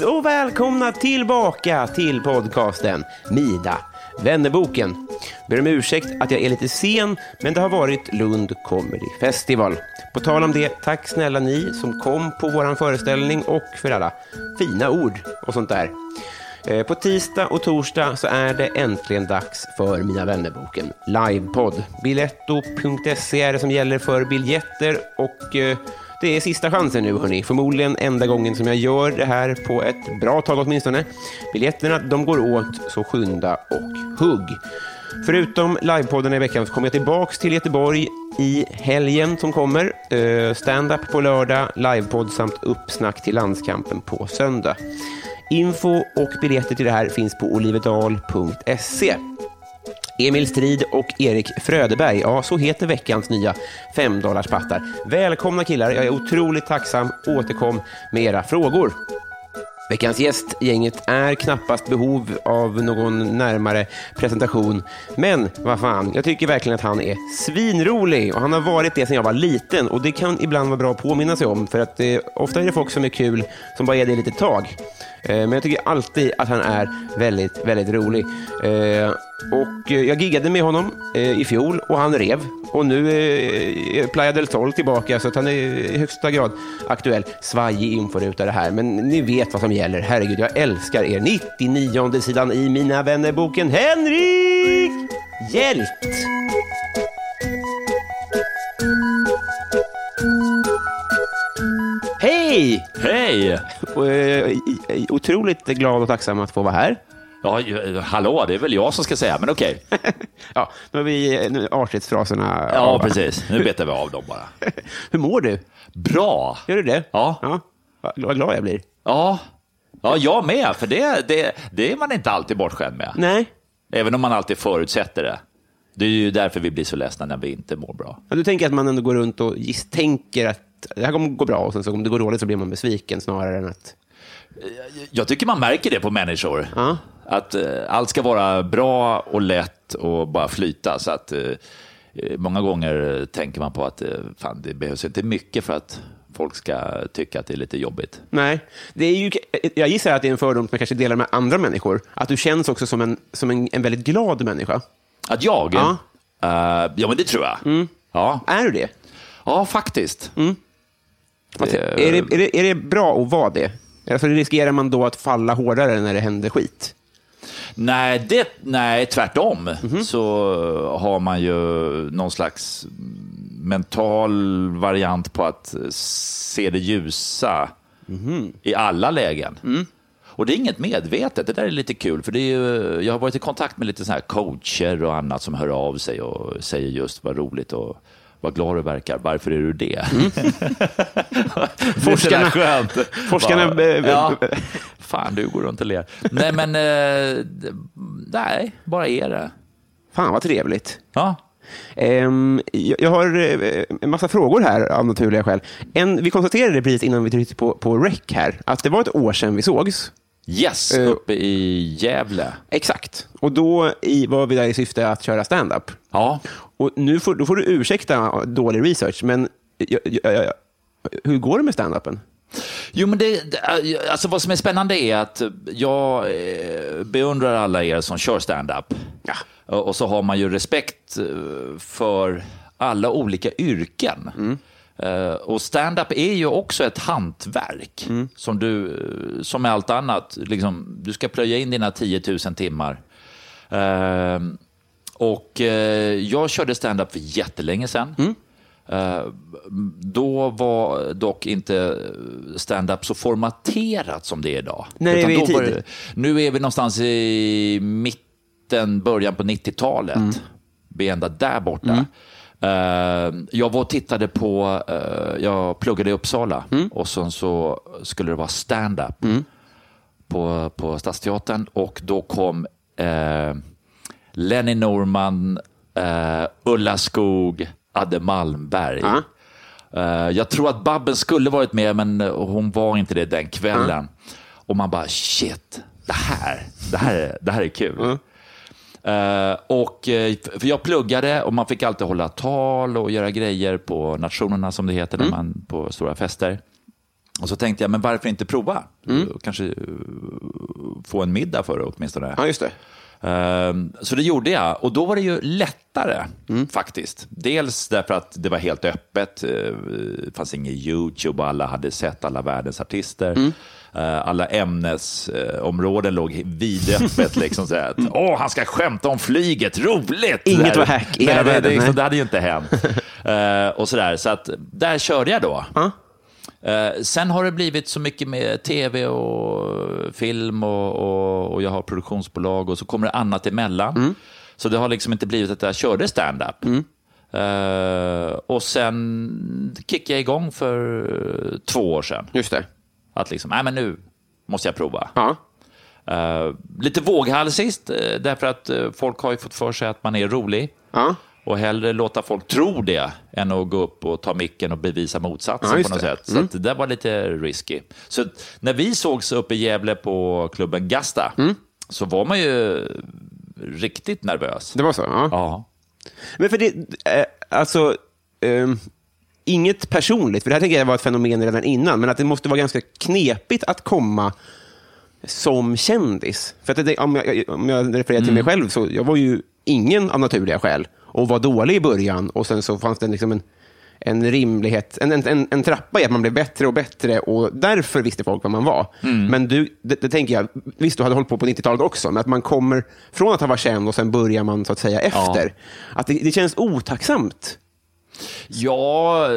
och välkomna tillbaka till podcasten Mida vännerboken. Ber om ursäkt att jag är lite sen, men det har varit Lund Comedy Festival. På tal om det, tack snälla ni som kom på vår föreställning och för alla fina ord och sånt där. Eh, på tisdag och torsdag så är det äntligen dags för Mina vännerboken livepodd. Biletto.se är det som gäller för biljetter och eh, det är sista chansen nu, hörni. Förmodligen enda gången som jag gör det här på ett bra tag åtminstone. Biljetterna de går åt, så skynda och hugg. Förutom livepodden i veckan så kommer jag tillbaks till Göteborg i helgen som kommer. Standup Stand-up på lördag, livepodd samt uppsnack till landskampen på söndag. Info och biljetter till det här finns på olivedal.se. Emil Strid och Erik Fröderberg, ja så heter veckans nya femdollarspattar. Välkomna killar, jag är otroligt tacksam. Återkom med era frågor. Veckans gäst gänget är knappast behov av någon närmare presentation. Men vad fan, jag tycker verkligen att han är svinrolig och han har varit det sedan jag var liten och det kan ibland vara bra att påminna sig om för att eh, ofta är det folk som är kul som bara är det ett litet tag. Eh, men jag tycker alltid att han är väldigt, väldigt rolig. Eh, och jag giggade med honom eh, i fjol och han rev. Och nu är Playa del Sol tillbaka så att han är i högsta grad aktuell. Svajig inforuta det här, men ni vet vad som gäller. Herregud, jag älskar er. 99 sidan i Mina vännerboken Henrik Hjält. Hej! Hej! Eh, Otroligt glad och tacksam att få vara här. Ja, hallå, det är väl jag som ska säga, men okej. Ja, nu har vi nu är artighetsfraserna Ja, av. precis. Nu betar vi av dem bara. Hur mår du? Bra! Gör du det? Ja. ja. Vad glad jag blir. Ja, ja jag med, för det, det, det är man inte alltid bortskämd med. Nej. Även om man alltid förutsätter det. Det är ju därför vi blir så ledsna när vi inte mår bra. Ja, du tänker att man ändå går runt och tänker att det här kommer gå bra och sen så om det går dåligt så blir man besviken snarare än att... Jag tycker man märker det på människor. Ja. Att eh, allt ska vara bra och lätt och bara flyta. Så att, eh, eh, många gånger tänker man på att fan, det behövs inte mycket för att folk ska tycka att det är lite jobbigt. Nej. Det är ju, jag gissar att det är en fördom som jag kanske delar med andra människor. Att du känns också som en, som en, en väldigt glad människa. Att jag? Ja. Eh, ja, men det tror jag. Ja. Är du det? ja, faktiskt. Fast, Det- är, det, är, det, är det bra att vara det? Alltså, riskerar man då att falla hårdare när det händer skit? Nej, det, nej, tvärtom Mhm. så har man ju någon slags mental variant på att se det ljusa Mhm. i alla lägen. Mm. Och det är inget medvetet, det där är lite kul. För det är ju, jag har varit i kontakt med lite så här coacher och annat som hör av sig och säger just vad roligt och vad glad du verkar, varför är du det? Forskarna- det är skönt. forskarna, Bara, ja, fan, du går runt och ler. Nej, men eh, nej, bara är det. Fan vad trevligt. Ja. Ehm, jag, jag har eh, en massa frågor här av naturliga skäl. En, vi konstaterade precis innan vi tryckte på, på rec här att det var ett år sedan vi sågs. Yes, Eh, uppe i Gävle. Exakt. Och då i, var vi där i syfte att köra stand-up. Ja. Och nu får, då får du ursäkta dålig research, men jag, jag, jag, hur går det med stand-upen? Jo, men det, det- alltså vad som är spännande är att jag eh, beundrar alla er som kör stand-up. Ja. Och så har man ju respekt eh, för alla olika yrken. Eh, och stand-up är ju också ett hantverk. Som du, eh, som med allt annat, liksom, du ska plöja in dina 10 000 timmar. Eh, och eh, jag körde stand-up för jättelänge sedan. Eh, då var dock inte stand-up så formaterat som det är idag. När är vi i tid? det- Nu är vi någonstans i mitten, början på 90-talet. Mm. Vi är ända där borta. Eh, jag var och tittade på, eh, jag pluggade i Uppsala Mm. och sen så skulle det vara stand-up på, på Stadsteatern och då kom eh, Lenny Norman, eh, Ulla Skog, Adde Malmberg. Eh, jag tror att Babben skulle varit med, men hon var inte det den kvällen. Och man bara, shit, det här, det här, är, det här är kul. Eh, och, eh, för jag pluggade och man fick alltid hålla tal och göra grejer på nationerna, som det heter, när man, på stora fester. Och så tänkte jag, men varför inte prova? Kanske eh, få en middag för det åtminstone. Ja, just det. Ehm, Så det gjorde jag och då var det ju lättare faktiskt. Dels därför att det var helt öppet. Det fanns ingen YouTube och alla hade sett alla världens artister. Eh, Alla ämnesområden låg vidöppet. Liksom, så att, Åh, han ska skämta om flyget, roligt! Inget var hack i hela Nej, det, liksom, nej. det hade ju inte hänt. Eh, och sådär. Så att där körde jag då. Ja. Eh, sen har det blivit så mycket med tv och film och, och, och jag har produktionsbolag och så kommer det annat emellan. Mm. Så det har liksom inte blivit att jag körde stand-up. Eh, och sen kickade jag igång för två år sedan. Just det. Att liksom, nej men nu måste jag prova. Ja. Eh, lite våghalsigt, uh, därför att eh, folk har ju fått för sig att man är rolig. Ja. Och hellre låta folk tro det än att gå upp och ta micken och bevisa motsatsen Ja, på något det. Mm. sätt. Så att det där var lite risky. Så när vi sågs uppe i Gävle på klubben Gasta Mm. så var man ju riktigt nervös. Det var så? Ja. Ja. Men för det, eh, alltså, ehm, inget personligt, för det här tänker jag var ett fenomen redan innan, men att det måste vara ganska knepigt att komma som kändis. För att det, om, jag, om jag refererar till mig själv, så jag var ju ingen av naturliga skäl och var dålig i början och sen så fanns det liksom en, en rimlighet, en, en, en, trappa i att man blev bättre och bättre och därför visste folk vad man var. Men du, det, det tänker jag, visst du hade hållit på på 90-talet också, men att man kommer från att ha varit känd och sen börjar man så att säga efter. Att det, det känns otacksamt. Ja,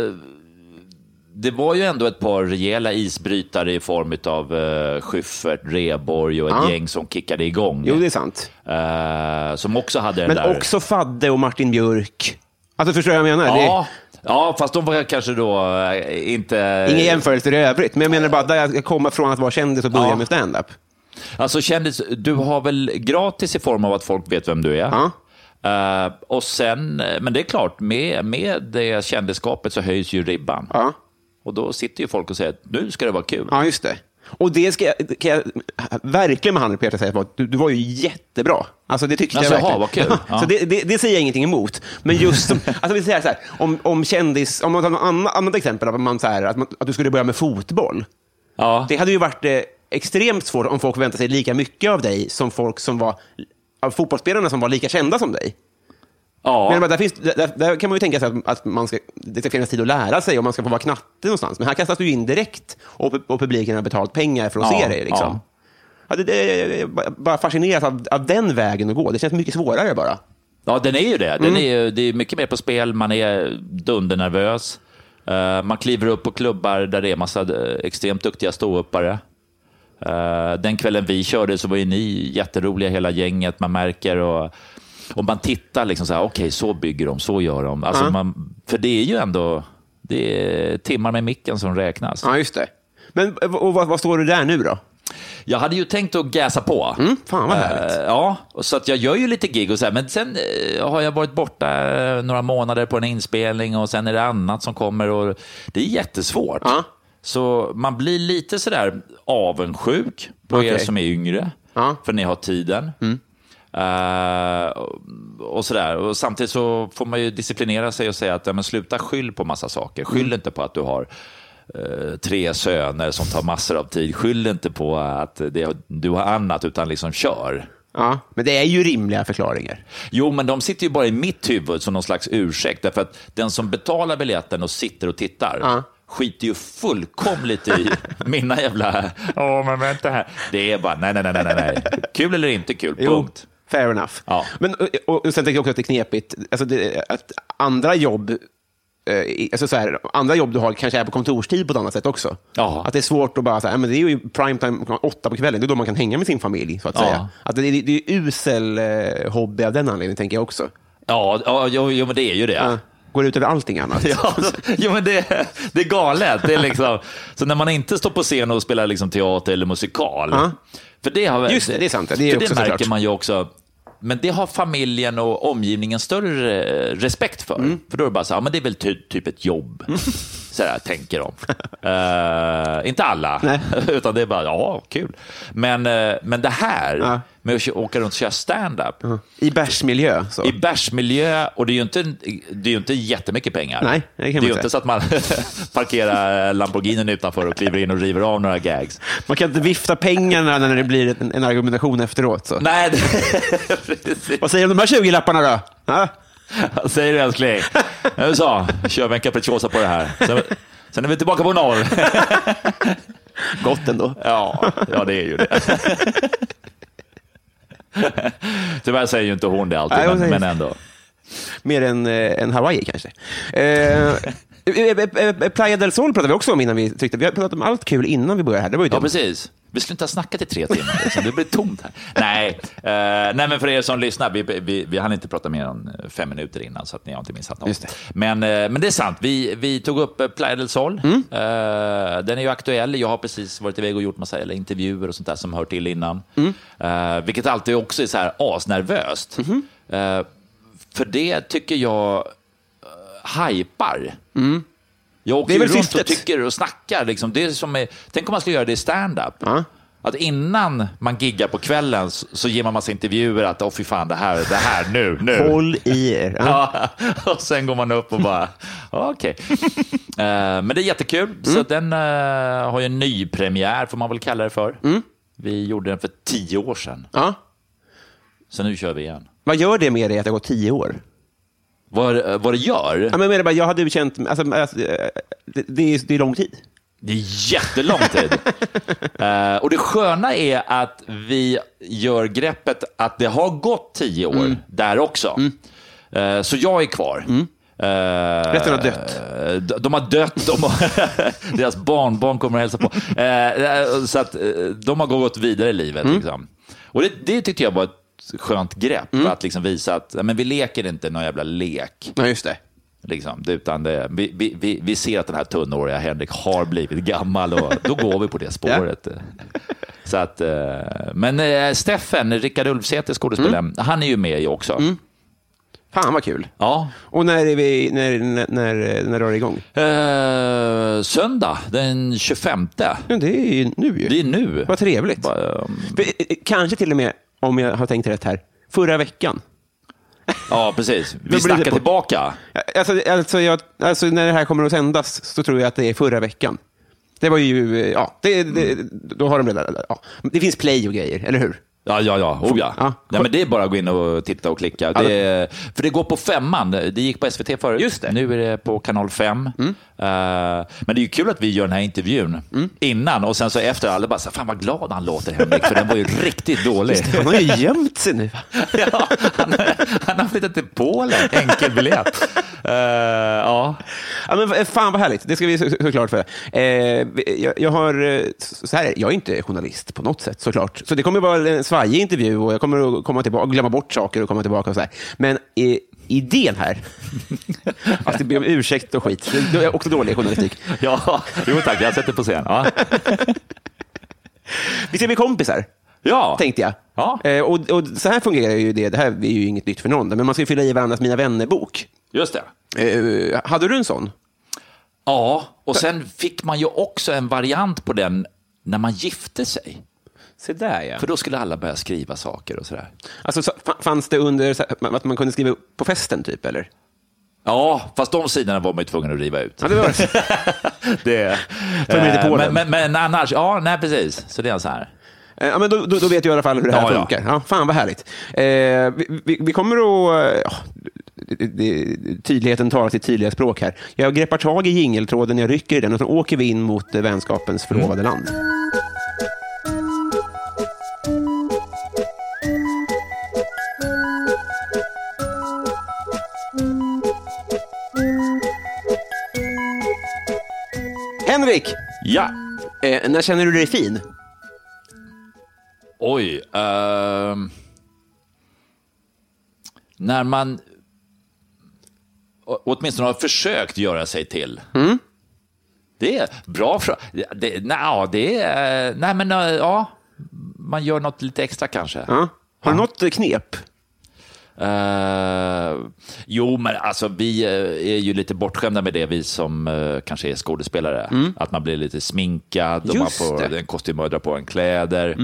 det var ju ändå ett par rejäla isbrytare i form av uh, Schyffert, Reborg och ett Ja. gäng som kickade igång. Jo, det är sant. Eh, som också hade den Men där... också Fadde och Martin Björk. Alltså, förstår du vad jag menar? Ja, ja, fast de var kanske då eh, inte... Inga jämförelser i övrigt, men jag menar bara där jag kommer från att vara kändis och börja Ja. med stand-up. Alltså kändis, du har väl gratis i form av att folk vet vem du är. Ja. Eh, och sen, men det är klart, med, med det kändisskapet så höjs ju ribban. Ja. Och då sitter ju folk och säger att nu ska det vara kul. Ja, just det. Och det ska jag, kan jag verkligen med handen på hjärtat säga, att du, du var ju jättebra. Alltså det tyckte Alltså, jag verkligen. vad kul. Ja. Så det, det, det säger jag ingenting emot. Men just som, alltså vi säger så här, om, om kändis, om man tar ett annat, exempel, att, man, så här, att, man, att du skulle börja med fotboll. Ja. Det hade ju varit eh, extremt svårt om folk förväntade sig lika mycket av dig som folk som var, av fotbollsspelarna som var lika kända som dig. ja. Men där, finns, där, där kan man ju tänka sig att, att man ska, det ska finnas tid att lära sig och man ska få vara knatte någonstans. Men här kastas du in direkt och, och publiken har betalt pengar för att Ja, se dig. Liksom. Ja. det, det, jag är bara- fascineras av, av den vägen att gå. Det känns mycket svårare bara. Ja, den är ju det. Mm. Den är ju, det är mycket mer på spel, man är dundernervös. Eh, man kliver upp på klubbar där det är massa eh, extremt duktiga ståuppare. Eh, den kvällen vi körde så var ju ni jätteroliga hela gänget, man märker och, och man tittar liksom så här, okej, så bygger de, så gör de. Alltså Ja. man, för det är ju ändå det är timmar med micken som räknas. Ja, just det. Men och vad, vad står du där nu då? Jag hade ju tänkt att gasa på. Mm, fan vad härligt. Eh, ja, så att jag gör ju lite gig och så här, men sen eh, har jag varit borta eh, några månader på en inspelning och sen är det annat som kommer och det är jättesvårt. Så man blir lite sådär avundsjuk på er Okej. som är yngre, Ja. Mm. för ni har tiden. Eh, och- och sådär. Och samtidigt så får man ju disciplinera sig och säga att ja, men sluta skyll på massa saker. Skyll Mm. inte på att du har eh, tre söner som tar massor av tid. Skyll inte på att det, du har annat, utan liksom kör. Ja, men det är ju rimliga förklaringar. Jo, men de sitter ju bara i mitt huvud som någon slags ursäkt. Därför att den som betalar biljetten och sitter och tittar Ja. Skiter ju fullkomligt i mina jävla... Åh, men vänta här. Det är bara, nej, nej, nej, nej, nej. Kul eller inte kul, punkt. fair enough. Ja. Men, och, och sen tänker jag också att det är knepigt, alltså det, att andra jobb eh, Alltså så här, andra jobb du har kanske är på kontorstid på ett annat sätt också. Ja. Att det är svårt att bara säga, men det är ju prime time åtta på kvällen, det är då man kan hänga med sin familj. så att Ja. säga. Att det, det, det är usel eh, hobby av den anledningen, tänker jag också. Ja, ja jo, jo, men det är ju det. Ja. Går ut över allting annat. Ja, jo, men det, det är galet. Det är liksom, så när man inte står på scen och spelar liksom teater eller musikal. Ja. För det, har, Just det, det är sant. Det är för det märker såklart. man ju också. Men det har familjen och omgivningen större respekt för. Mm. För då är det bara så ja, men det är väl ty, typ ett jobb. Så här tänker de. Eh, inte alla, Nej. utan det är bara, ja, kul. Men, eh, men det här Ja. med att åka runt och köra stand-up I bärsmiljö. Så. i bärsmiljö och det är ju inte, det är ju inte jättemycket pengar. Nej, det det är ju inte så att man parkerar Lamborghinin utanför och kliver in och river av några gags. Man kan inte vifta pengarna när det blir en, en argumentation efteråt. Så. Nej, det. Vad säger du om de här 20 lapparna då? Ja? Vad säger du älskling? Nu så, kör vi en capricciosa på det här. Sen, sen är vi tillbaka på noll. Gott ändå. Ja, ja det är ju det. Tyvärr säger ju inte hon det alltid, Nej, men, men ändå. Mer än, eh, än Hawaii kanske. Eh, Playa del Sol pratade vi också om innan vi tryckte. Vi har pratat om allt kul innan vi började här. Det var ju Ja, precis. Vi skulle inte ha snackat i tre timmar, liksom. det blir tomt här. Nej, eh, nej, men för er som lyssnar, vi, vi, vi hann inte prata mer än fem minuter innan, så att ni har inte missat något. Det. Men, eh, men det är sant, vi, vi tog upp eh, Playa del Sol. Mm. Eh, den är ju aktuell. Jag har precis varit iväg och gjort massa eller intervjuer och sånt där som hör till innan. Mm. Eh, vilket alltid också är så här asnervöst. Eh, för det tycker jag uh, hypar. Jag åker Mm. Det är runt syftet. och tycker och snackar. Liksom. Det är som är, tänk om man skulle göra det i stand-up. Ja. Att innan man giggar på kvällen så, ger man massa intervjuer att åh fy fan, det här, det här nu, nu. Håll i er. Ja. Ja, och sen går man upp och bara, okej. Eh, men det är jättekul. Mm. Så den eh, har ju en ny premiär får man väl kalla det för. Mm. Vi gjorde den för tio år sedan, Ja. så nu kör vi igen. Vad gör det med dig att det har gått tio år? Vad, vad det gör? Ja, men jag, bara, jag hade ju känt... Alltså, alltså, det, det, är, det är lång tid. Det är jättelång tid. Eh, och det sköna är att vi gör greppet att det har gått tio år Mm. där också. Eh, så jag är kvar. Eh, Resten har dött. de, de har dött, de har, deras barnbarn kommer att hälsa på. Så att de har gått vidare i livet. Mm. Liksom. Och det, det tyckte jag var ett skönt grepp, Mm. att liksom visa att men vi leker inte någon jävla lek. Ja, just det. Liksom, utan det, vi, vi, vi, ser att den här tunnåriga Henrik har blivit gammal och då går vi på det spåret. Så att, eh, men eh, Steffen, Rickard Ulfsäter, skådespelaren, han är ju med också. Fan vad kul. Ja. Och när, är vi, när, när, när, när drar det igång? Eh, söndag den 25. Ja, det är ju nu ju. Det är nu. Vad trevligt. Bara, um, eh, Kanske till och med, om jag har tänkt rätt här, förra veckan. Ja, precis. Vi snackar på- tillbaka. Alltså, alltså, jag, alltså när det här kommer att sändas så tror jag att det är förra veckan. Det var ju, ja, det, det, då har de redan, ja. Det finns play och grejer, eller hur? Ja, ja, ja. Oh, ja. Ja. Nej, men det är bara att gå in och titta och klicka. Ja, Det, för det går på femman. Det gick på SVT förut. Just det. Mm. Nu är det på kanal 5. men det är ju kul att vi gör den här intervjun innan och sen så efter alla bara så fan vad glad han låter Henrik, för den var ju riktigt dålig. Han har ju gömt sig nu. ja, han, han har flyttat till Polen, enkel biljett. Eh, ja. Ja, men eh, fan vad härligt, det ska vi så- så- såklart för. Eh, jag, jag har, så här, är det, jag är inte journalist på något sätt såklart. Så det kommer vara en svajig intervju och jag kommer att komma tillbaka, glömma bort saker och komma tillbaka och så här. Men eh, idén här, att det ber om ursäkt och skit, det är också dålig journalistik. ja, jo tack, jag sätter på scen. Ja. Vi ska bli kompisar, ja. tänkte jag. Ja. Eh, och, och så här fungerar ju det, det här är ju inget nytt för någon, men man ska ju fylla i varandras Mina vänner-bok. Just det. Eh, hade du en sån? Ja, och sen fick man ju också en variant på den när man gifte sig. Se där ja. För då skulle alla börja skriva saker och sådär. Alltså, så, fa- fanns det under så att man kunde skriva på festen, typ? eller? Ja, fast de sidorna var man ju tvungen att riva ut. Ja, det var det. Lite Eh, men, men, men annars, ja, nej precis. Så det är så här. Eh, Ja, men då, då, då vet jag i alla fall hur det här Ja, ja. funkar. Ja, fan vad härligt. Eh, vi, vi, vi kommer att... Ja, det, det, tydligheten talar sitt tydliga språk här. Jag greppar tag i jingeltråden, jag rycker i den och så åker vi in mot eh, vänskapens förlovade land. Henrik, Ja. eh, när känner du dig fin? Oj. ehm. när man åtminstone har försökt göra sig till. Det är bra fråga. Det, nej, ja, det är... Nej, men eh, ja. Man gör något lite extra kanske. Ja. Har du något eh, knep? Eh, jo, men alltså vi eh, är ju lite bortskämda med det, vi som eh, kanske är skådespelare. Att man blir lite sminkad och man Just får det. en kostym och dra på en kläder.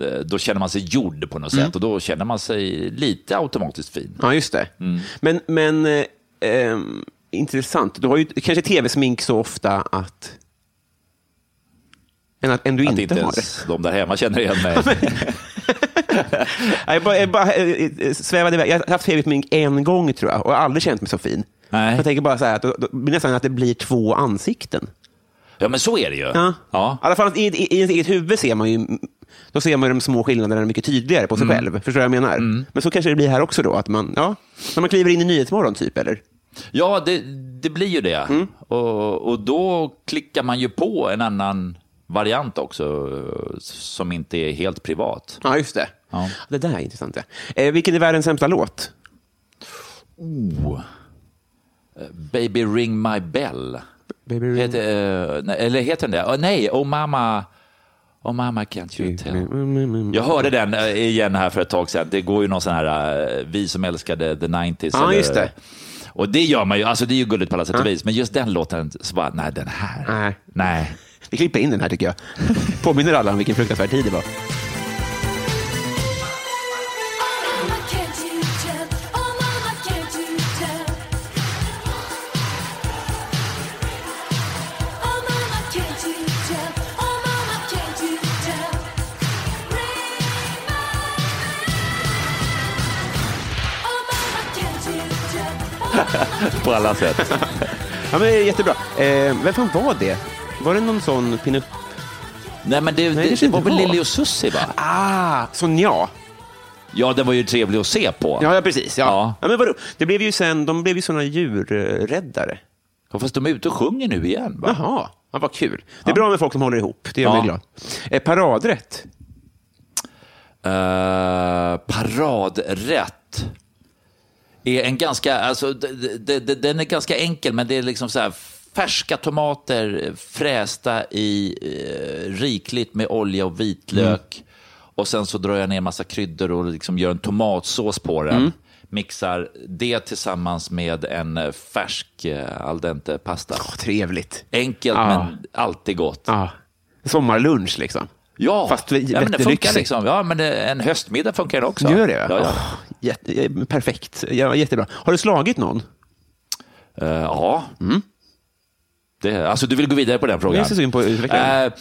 Eh, Då känner man sig gjord på något sätt och då känner man sig lite automatiskt fin. Ja, just det. Mm. Men, men eh, ehm, intressant. Du har ju kanske tv-smink så ofta att... Än, att, än du Att inte, inte har ens de där hemma känner igen mig. Jag bara, jag bara eh, eh, svävade iväg. Jag har haft tv-smink en gång, tror jag, och har aldrig känt mig så fin. Nej. Jag tänker bara så här, att, då, nästan att det blir två ansikten. Ja, men så är det ju. Ja. Ja. I alla fall i, i, i ens eget huvud ser man ju då ser man de små skillnaderna mycket tydligare på sig Mm. själv. Förstår du vad jag menar? Men så kanske det blir här också då, att man, ja, när man kliver in i Nyhetsmorgon typ, eller? Ja, det, det blir ju det. Och, och då klickar man ju på en annan variant också, eh, som inte är helt privat. Ja, just det. Ja. Det där är intressant. Eh, vilken är världens sämsta låt? Oh. Eh, Baby ring my bell. Baby ring- Heter, eh, eller heter den det? Oh, nej, Oh mama, oh mama can't you tell. Jag hörde den igen här för ett tag sedan. Det går ju någon sån här, vi som älskade the 90s. Ja, eller- just det. Och det gör man ju, alltså det är ju gulligt på alla sätt och vis. Men just den låten, så bara, nej den här, Nej. nej. Vi klipper in den här tycker jag. Påminner alla om vilken fruktansvärd tid det var. På alla sätt. Ja, men jättebra. Eh, vem fan var det? Var det någon sån pinup? nej men det, det det, kanske det var väl. Lili och Susie va? Ah, Sonja. Ja, den var ju trevlig att se på. Ja, ja precis. Ja. Ja. Ja. men vadå? Det blev ju sen, de blev ju såna djurräddare. Ja, Fast de är ute och sjunger nu igen va? Jaha, ja, vad kul. Det är bra med folk som håller ihop. Det gör Ja. mig glad. Eh, paradrätt. Eh, paradrätt är en ganska, alltså, den är ganska enkel, men det är liksom så här färska tomater frästa i eh, rikligt med olja och vitlök. Och sen så drar jag ner massa kryddor och liksom gör en tomatsås på den. Mixar det tillsammans med en eh, färsk eh, al dente pasta. Åh, trevligt. Enkelt Ah. men alltid gott. Ja. Sommarlunch liksom. Ja, Fast vi- ja men det funkar liksom. Ja, men det, en höstmiddag funkar det också. Gör det? Ja, ja. Åh, jätte, eh, perfekt. Jättebra. Har du slagit någon? Eh, ja. Det, alltså du vill gå vidare på den frågan? Sugen på. Eh,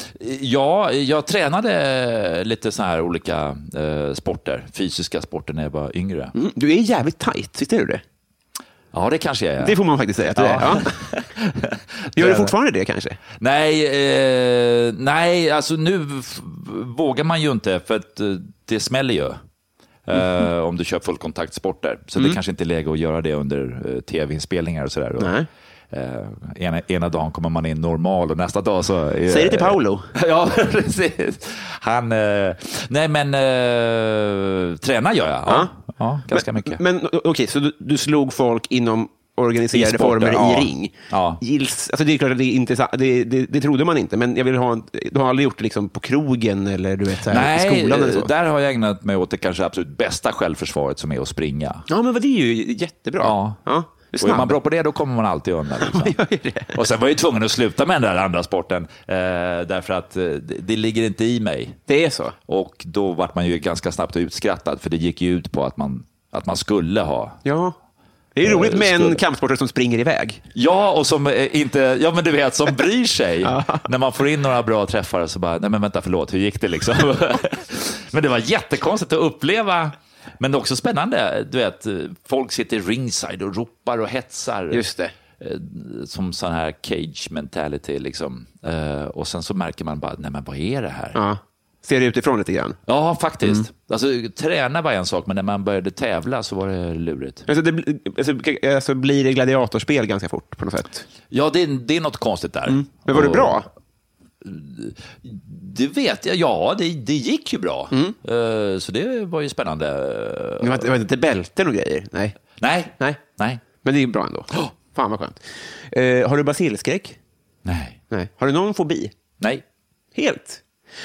ja, jag tränade lite så här olika eh, sporter, fysiska sporter när jag var yngre. Mm, du är jävligt tajt, visst är du det? Ja, det kanske jag är. Det får man faktiskt säga att du Ja. är. Ja. Gör du fortfarande det kanske? Nej, eh, nej, alltså nu vågar man ju inte för att eh, det smäller ju. eh, Om du kör fullkontaktsporter. Så det kanske inte är läge att göra det under eh, tv-inspelningar och sådär. Och, Nej. Eh, ena, ena dagen kommer man in normal och nästa dag så... Är, Säg det till Paolo. ja, precis. Han... Eh, nej, men eh, träna gör jag. Ja, ja. ganska mycket. Men okej, så du, du slog folk inom organiserade I sporter, former ja. i ring. Ja. Gills, alltså det är klart att det är intressant, det, det, det trodde man inte, men jag vill ha en, du har aldrig gjort det liksom på krogen eller du vet, så här, i Nej, skolan eller så? där har jag ägnat mig åt det kanske absolut bästa självförsvaret som är att springa. Ja, men vad det är ju jättebra. Ja. ja. Och är man bra på det, då kommer man alltid undan. Liksom. Och sen var jag ju tvungen att sluta med den där andra sporten, eh, därför att eh, det, det ligger inte i mig. Det är så? Och då vart man ju ganska snabbt utskrattad, för det gick ju ut på att man, att man skulle ha. Ja. Det är roligt eh, med en kampsportare som springer iväg. Ja, och som eh, inte, ja men du vet, som bryr sig. När man får in några bra träffar så bara, nej men vänta, förlåt, hur gick det liksom? men det var jättekonstigt att uppleva, men det är också spännande. Du vet, folk sitter ringside och ropar och hetsar. Just det. Eh, Som sån här cage mentality liksom. Eh, Och sen så märker man bara, nej men vad är det här? Ja. Ser det utifrån lite grann. Ja, faktiskt. Alltså, träna var en sak, men när man började tävla så var det lurigt. Alltså, det, alltså, alltså blir det gladiatorspel ganska fort på något sätt. Ja, det, är- det är något konstigt där. Men var Och- bra? Det vet jag. Ja, det, det gick ju bra. Mm. Eh, Så det var ju spännande. Det var, det var inte bälten och grejer? Nej. Nej. Nej. Nej. Men det är bra ändå. Fan vad skönt. Eh, har du basilskräck? Nej. Nej. Har du någon fobi? Nej. Helt?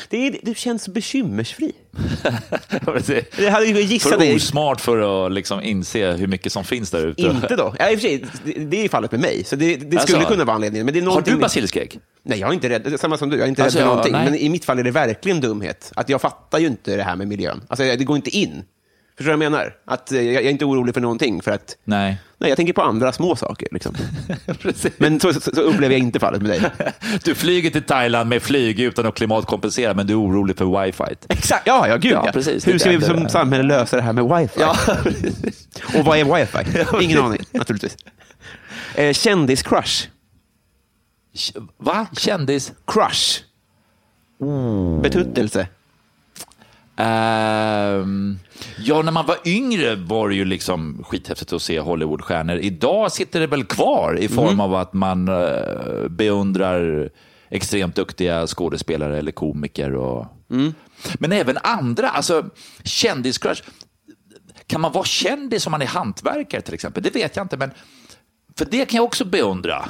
Det är, du känns bekymmersfri. det Jag hade ju gissat för osmart för att liksom inse hur mycket som finns där ute. Inte då. Ja, i och för sig, det, det är fallet med mig, så det, det skulle Alltså, kunna vara anledningen. Men det är Har du basilskräck? Nej, jag är inte rädd. Det Samma som du, jag är inte Alltså, rädd för ja, någonting. nej. Men i mitt fall är det verkligen dumhet. Att jag fattar ju inte det här med miljön. Alltså, det går inte in. Förstår du vad jag menar? Att eh, jag, jag är inte orolig för någonting, för att Nej. Nej, jag tänker på andra små saker. Liksom. Men så, så, så upplever jag inte fallet med dig. Du flyger till Thailand med flyg utan att klimatkompensera, men du är orolig för wifi. Exakt, ja, ja, gud Ja, ja. precis. Hur ska vi som samhälle lösa det här med wifi? Ja. Och vad är wifi? Ingen aning, naturligtvis. Eh, Kändis-crush. Va? Kändis? Crush. Betuttelse. Ehm, ja, när man var yngre var det ju liksom skithäftigt att se Hollywoodstjärnor. Idag sitter det väl kvar i form av att man eh, beundrar extremt duktiga skådespelare eller komiker. Och... Men även andra, alltså kändiscrush. Kan man vara kändis om man är hantverkare till exempel? Det vet jag inte, men för det kan jag också beundra.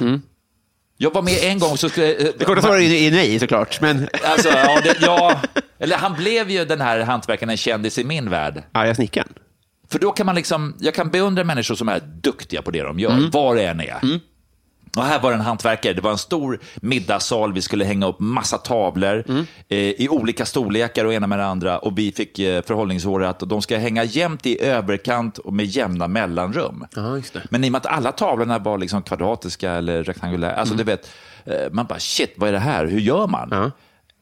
Jag var med en gång så skulle... Det korta svaret är nej såklart, men Alltså, ja, det, ja, eller han blev ju den här hantverkaren en kändis i min värld. arga snickaren. För då kan man liksom, jag kan beundra människor som är duktiga på det de gör, var det än är. Och här var det en hantverkare, det var en stor middagssal, vi skulle hänga upp massa tavlor eh, i olika storlekar och ena med det andra. Och vi fick eh, förhållningsåret att de ska hänga jämnt i överkant och med jämna mellanrum. Det. Men i och med att alla tavlorna var liksom kvadratiska eller rektangulära, alltså du vet, eh, man bara shit, vad är det här, hur gör man? Ja.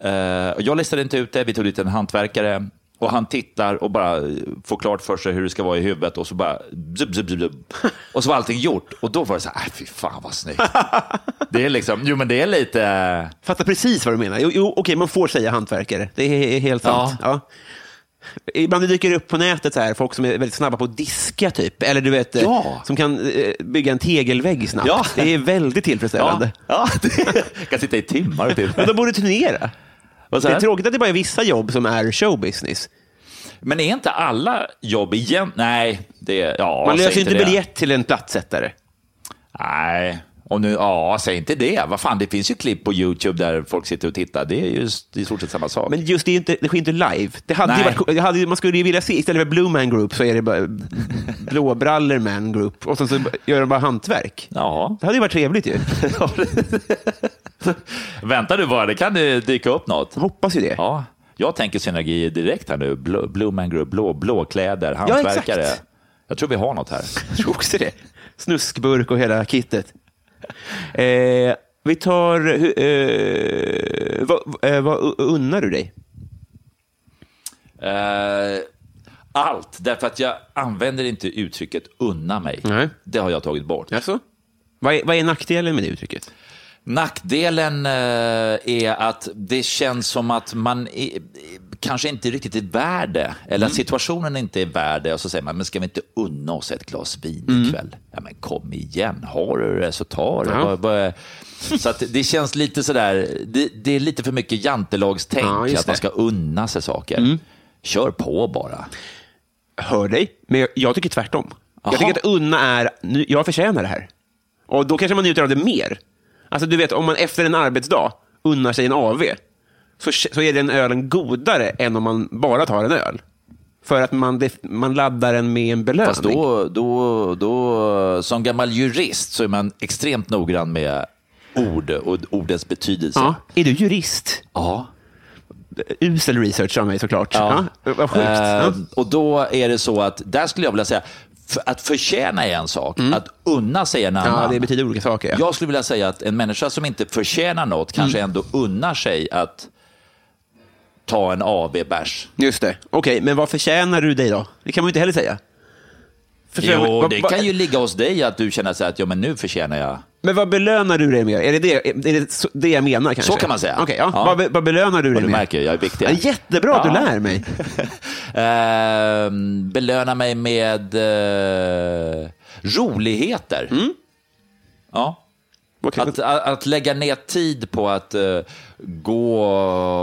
Eh, och jag listade inte ut det, vi tog dit en hantverkare och han tittar och bara får klart för sig hur det ska vara i huvudet och så bara zub, zub, zub. Och så var allting gjort och då var det så här, "Äh, fy fan vad snyggt. Det är liksom, jo men det är lite, Fattar precis vad du menar. Jo, jo okej, man får säga hantverkare. Det är helt sant. Ja. Ibland det dyker upp på nätet så här, folk som är väldigt snabba på att diska, typ. Eller du vet, Ja. som kan eh, bygga en tegelvägg snabbt. Ja. Det är väldigt tillfredsställande. ja, ja det, kan sitta i timmar och Men de borde turnera. Det är tråkigt att det bara är vissa jobb som är showbusiness. Men är inte alla jobb igen? Nej, det ja, Man löser inte det. biljett till en plattsättare. Nej, och nu, ja, säg inte det. Vad fan, det finns ju klipp på YouTube där folk sitter och tittar. Det är ju i stort sett samma sak. Men just det, är inte, det sker inte live. Det hade Nej. varit, det hade, man skulle ju vilja se, istället för Blue Man Group så är det bara Blåbrallor Man Group och sen så gör de bara hantverk. Ja. Det hade ju varit trevligt ju. Vänta du bara, det kan det dyka upp något. Jag hoppas ju det. Ja, jag tänker synergi direkt här nu. Blå, Blue Man Group, blå, blåkläder, exakt. hantverkare. jag tror vi har något här. Jag tror också det. Snuskburk och hela kittet. Eh, vi tar... Eh, vad, eh, vad unnar du dig? Eh, allt, därför att jag använder inte uttrycket unna mig. Nej. Det har jag tagit bort. Alltså? Vad är, vad är nackdelen med det uttrycket? Nackdelen eh, är att det känns som att man är, kanske inte riktigt är värd det, eller att situationen inte är värd det. Och så säger man, men ska vi inte unna oss ett glas vin ikväll? Ja, men kom igen, har du det så ta det. Så att det känns lite sådär, det, det är lite för mycket jantelagstänk, Ja, att man ska unna sig saker. Kör på bara. Hör dig, men jag, tycker tvärtom. Jaha. Jag tycker att unna är, nu- jag förtjänar det här. Och då kanske man njuter av det mer. Alltså du vet, om man efter en arbetsdag unnar sig en AV, så, så är den ölen godare än om man bara tar en öl. För att man, man laddar den med en belöning. Fast då, då, då, som gammal jurist så är man extremt noggrann med ord och ordens betydelse. ja. Är du jurist? ja. Usel research av mig såklart. Ja. Ja. Vad sjukt. Eh. Och då är det så att, där skulle jag vilja säga, att förtjäna är en sak, att unna sig en annan. Mm. Ja, det betyder olika saker. Ja. Jag skulle vilja säga att en människa som inte förtjänar något kanske Mm. ändå unnar sig att ta en AV-bärs. Just det. Okej, men vad förtjänar du dig då? Det kan man ju inte heller säga. Förtjänar- Jo, vad- det vad- kan ju ligga hos dig att du känner så här att ja, men nu förtjänar jag. Men vad belönar du dig med? Är det det, är det så- det jag menar kanske? Så kan man säga. Okej, ja. Ja. Vad, vad belönar du dig du med? märker, jag är viktig. Ja, jättebra att du Ja. lär mig. Ehm, belöna mig med eh, roligheter. Ja. Att, att, lägga ner tid på att eh, gå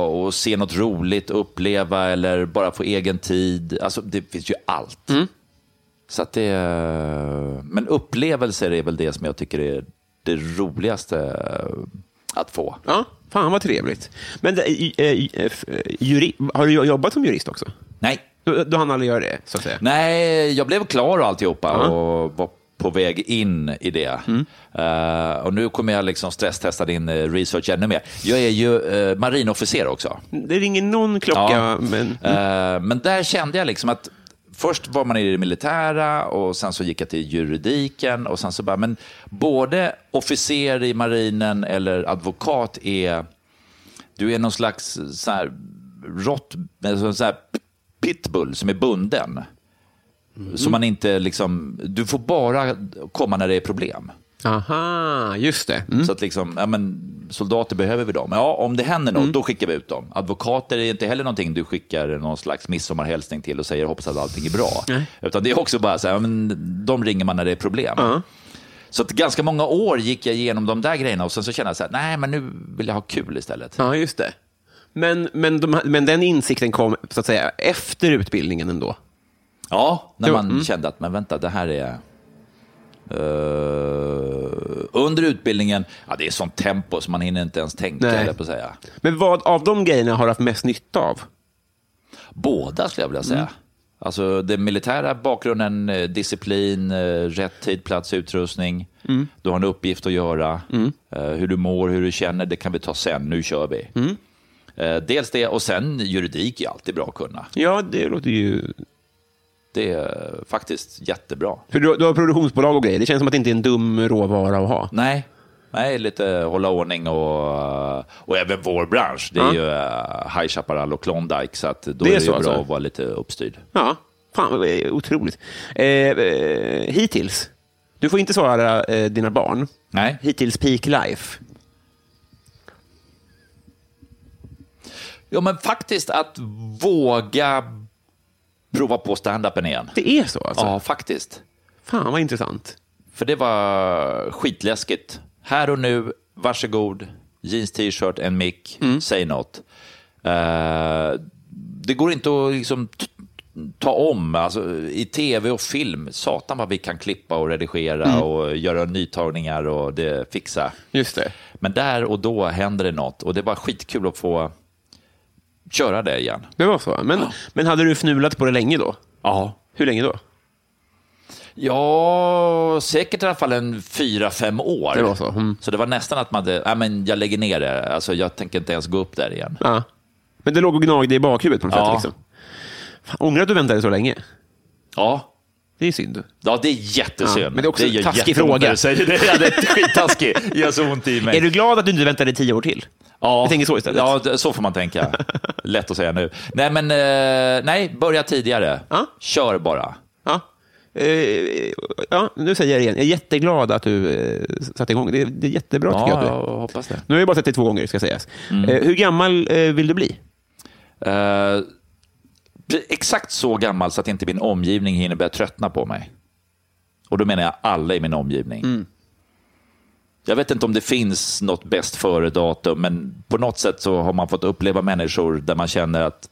och se något roligt, uppleva eller bara få egen tid. Alltså, det finns ju allt. Så att det, eh, men upplevelser är väl det som jag tycker är det roligaste eh, att få. Ja, fan vad trevligt. Men det, eh, juri, har du jobbat som jurist också? Nej, Du, du hann aldrig göra det, så att säga? Nej, jag blev klar och alltihopa och var på väg in i det. Eh, och nu kommer jag liksom stresstesta din eh, research ännu mer. Jag är ju uh, marinofficer också. Det ringer någon klocka, Ja. men... Eh, men där kände jag liksom att först var man i det militära och sen så gick jag till juridiken och sen så bara, men både officer i marinen eller advokat är, du är någon slags så här rått, alltså så här pitbull som är bunden. Så man inte liksom, du får bara komma när det är problem. Aha, just det. Mm. Så att liksom, ja, men, soldater behöver vi dem. Ja, om det händer Mm. något, då skickar vi ut dem. Advokater är inte heller någonting du skickar någon slags midsommarhälsning till och säger hoppas att allting är bra. Nej. Utan det är också bara så här, ja, men, de ringer man när det är problem. Så att ganska många år gick jag igenom de där grejerna och sen så kände jag så här, nej men nu vill jag ha kul istället. Ja, just det. Men, men, de, men den insikten kom så att säga efter utbildningen ändå? Ja, när man mm. kände att men vänta, det här är... eh, under utbildningen, ja, det är sånt tempo så man hinner inte ens tänka, Nej. jag på att säga. Men vad av de grejerna har du haft mest nytta av? Båda skulle jag vilja säga. Alltså den militära bakgrunden, eh, disciplin, eh, rätt tid, plats, utrustning. Du har en uppgift att göra. Eh, Hur du mår, hur du känner, det kan vi ta sen. Nu kör vi. Eh, Dels det, och sen juridik är alltid bra att kunna. Ja, det låter ju... Det är faktiskt jättebra. För du, du har produktionsbolag och grejer. Det känns som att det inte är en dum råvara att ha. Nej, nej lite hålla ordning och, och även vår bransch. Det är Ja. ju uh, High Chaparral och Klondike, så att då Det är är det ju bra alltså? att vara lite uppstyrd. Ja, fan eh, otroligt. Eh, eh, hittills, du får inte svara eh, dina barn. Nej. Hittills peak life. Ja, men faktiskt att våga prova på stand-upen igen. Det är så alltså? Ja, faktiskt. Fan vad intressant. För det var skitläskigt. Här och nu, varsågod, jeans, t-shirt, en mick, säg något. Eh, det går inte att liksom ta om. Alltså, I tv och film, satan vad vi kan klippa och redigera och göra nytagningar och det fixa. Just det. Men där och då händer det något och det var skitkul att få köra det igen. Det var så. Men, men hade du fnulat på det länge då? Ja. Hur länge då? Ja, säkert i alla fall en fyra, fem år. Det var så, mm. Så det var nästan att man hade, nej men jag lägger ner det, alltså jag tänker inte ens gå upp där igen. Ja. Men det låg och gnagde i bakhuvudet på något Ja. sätt. Liksom. Fan, ångrar att du väntade så länge? Ja, Det är synd. ja det är jättesynd. Ja, men det är också en gör taskig fråga. det. Ja, det är skittaskigt. Det gör så ont i mig. Är du glad att du inte väntade tio år till? Ja, Jag tänker så istället. Ja, så får man tänka. Lätt att säga nu. Nej, men eh, nej, börja tidigare. Ja. Kör bara. Ja. Eh, ja, nu säger jag det igen. Jag är jätteglad att du eh, satte igång. Det är, det är jättebra tycker jag. Ja, Att jag du. hoppas det. Nu har jag bara sett dig två gånger, ska sägas. Mm. Hur gammal vill du bli? Pre- exakt så gammal så att inte min omgivning hinner börja tröttna på mig. Och då menar jag alla i min omgivning. Mm. Jag vet inte om det finns något bäst före-datum, men på något sätt så har man fått uppleva människor där man känner att,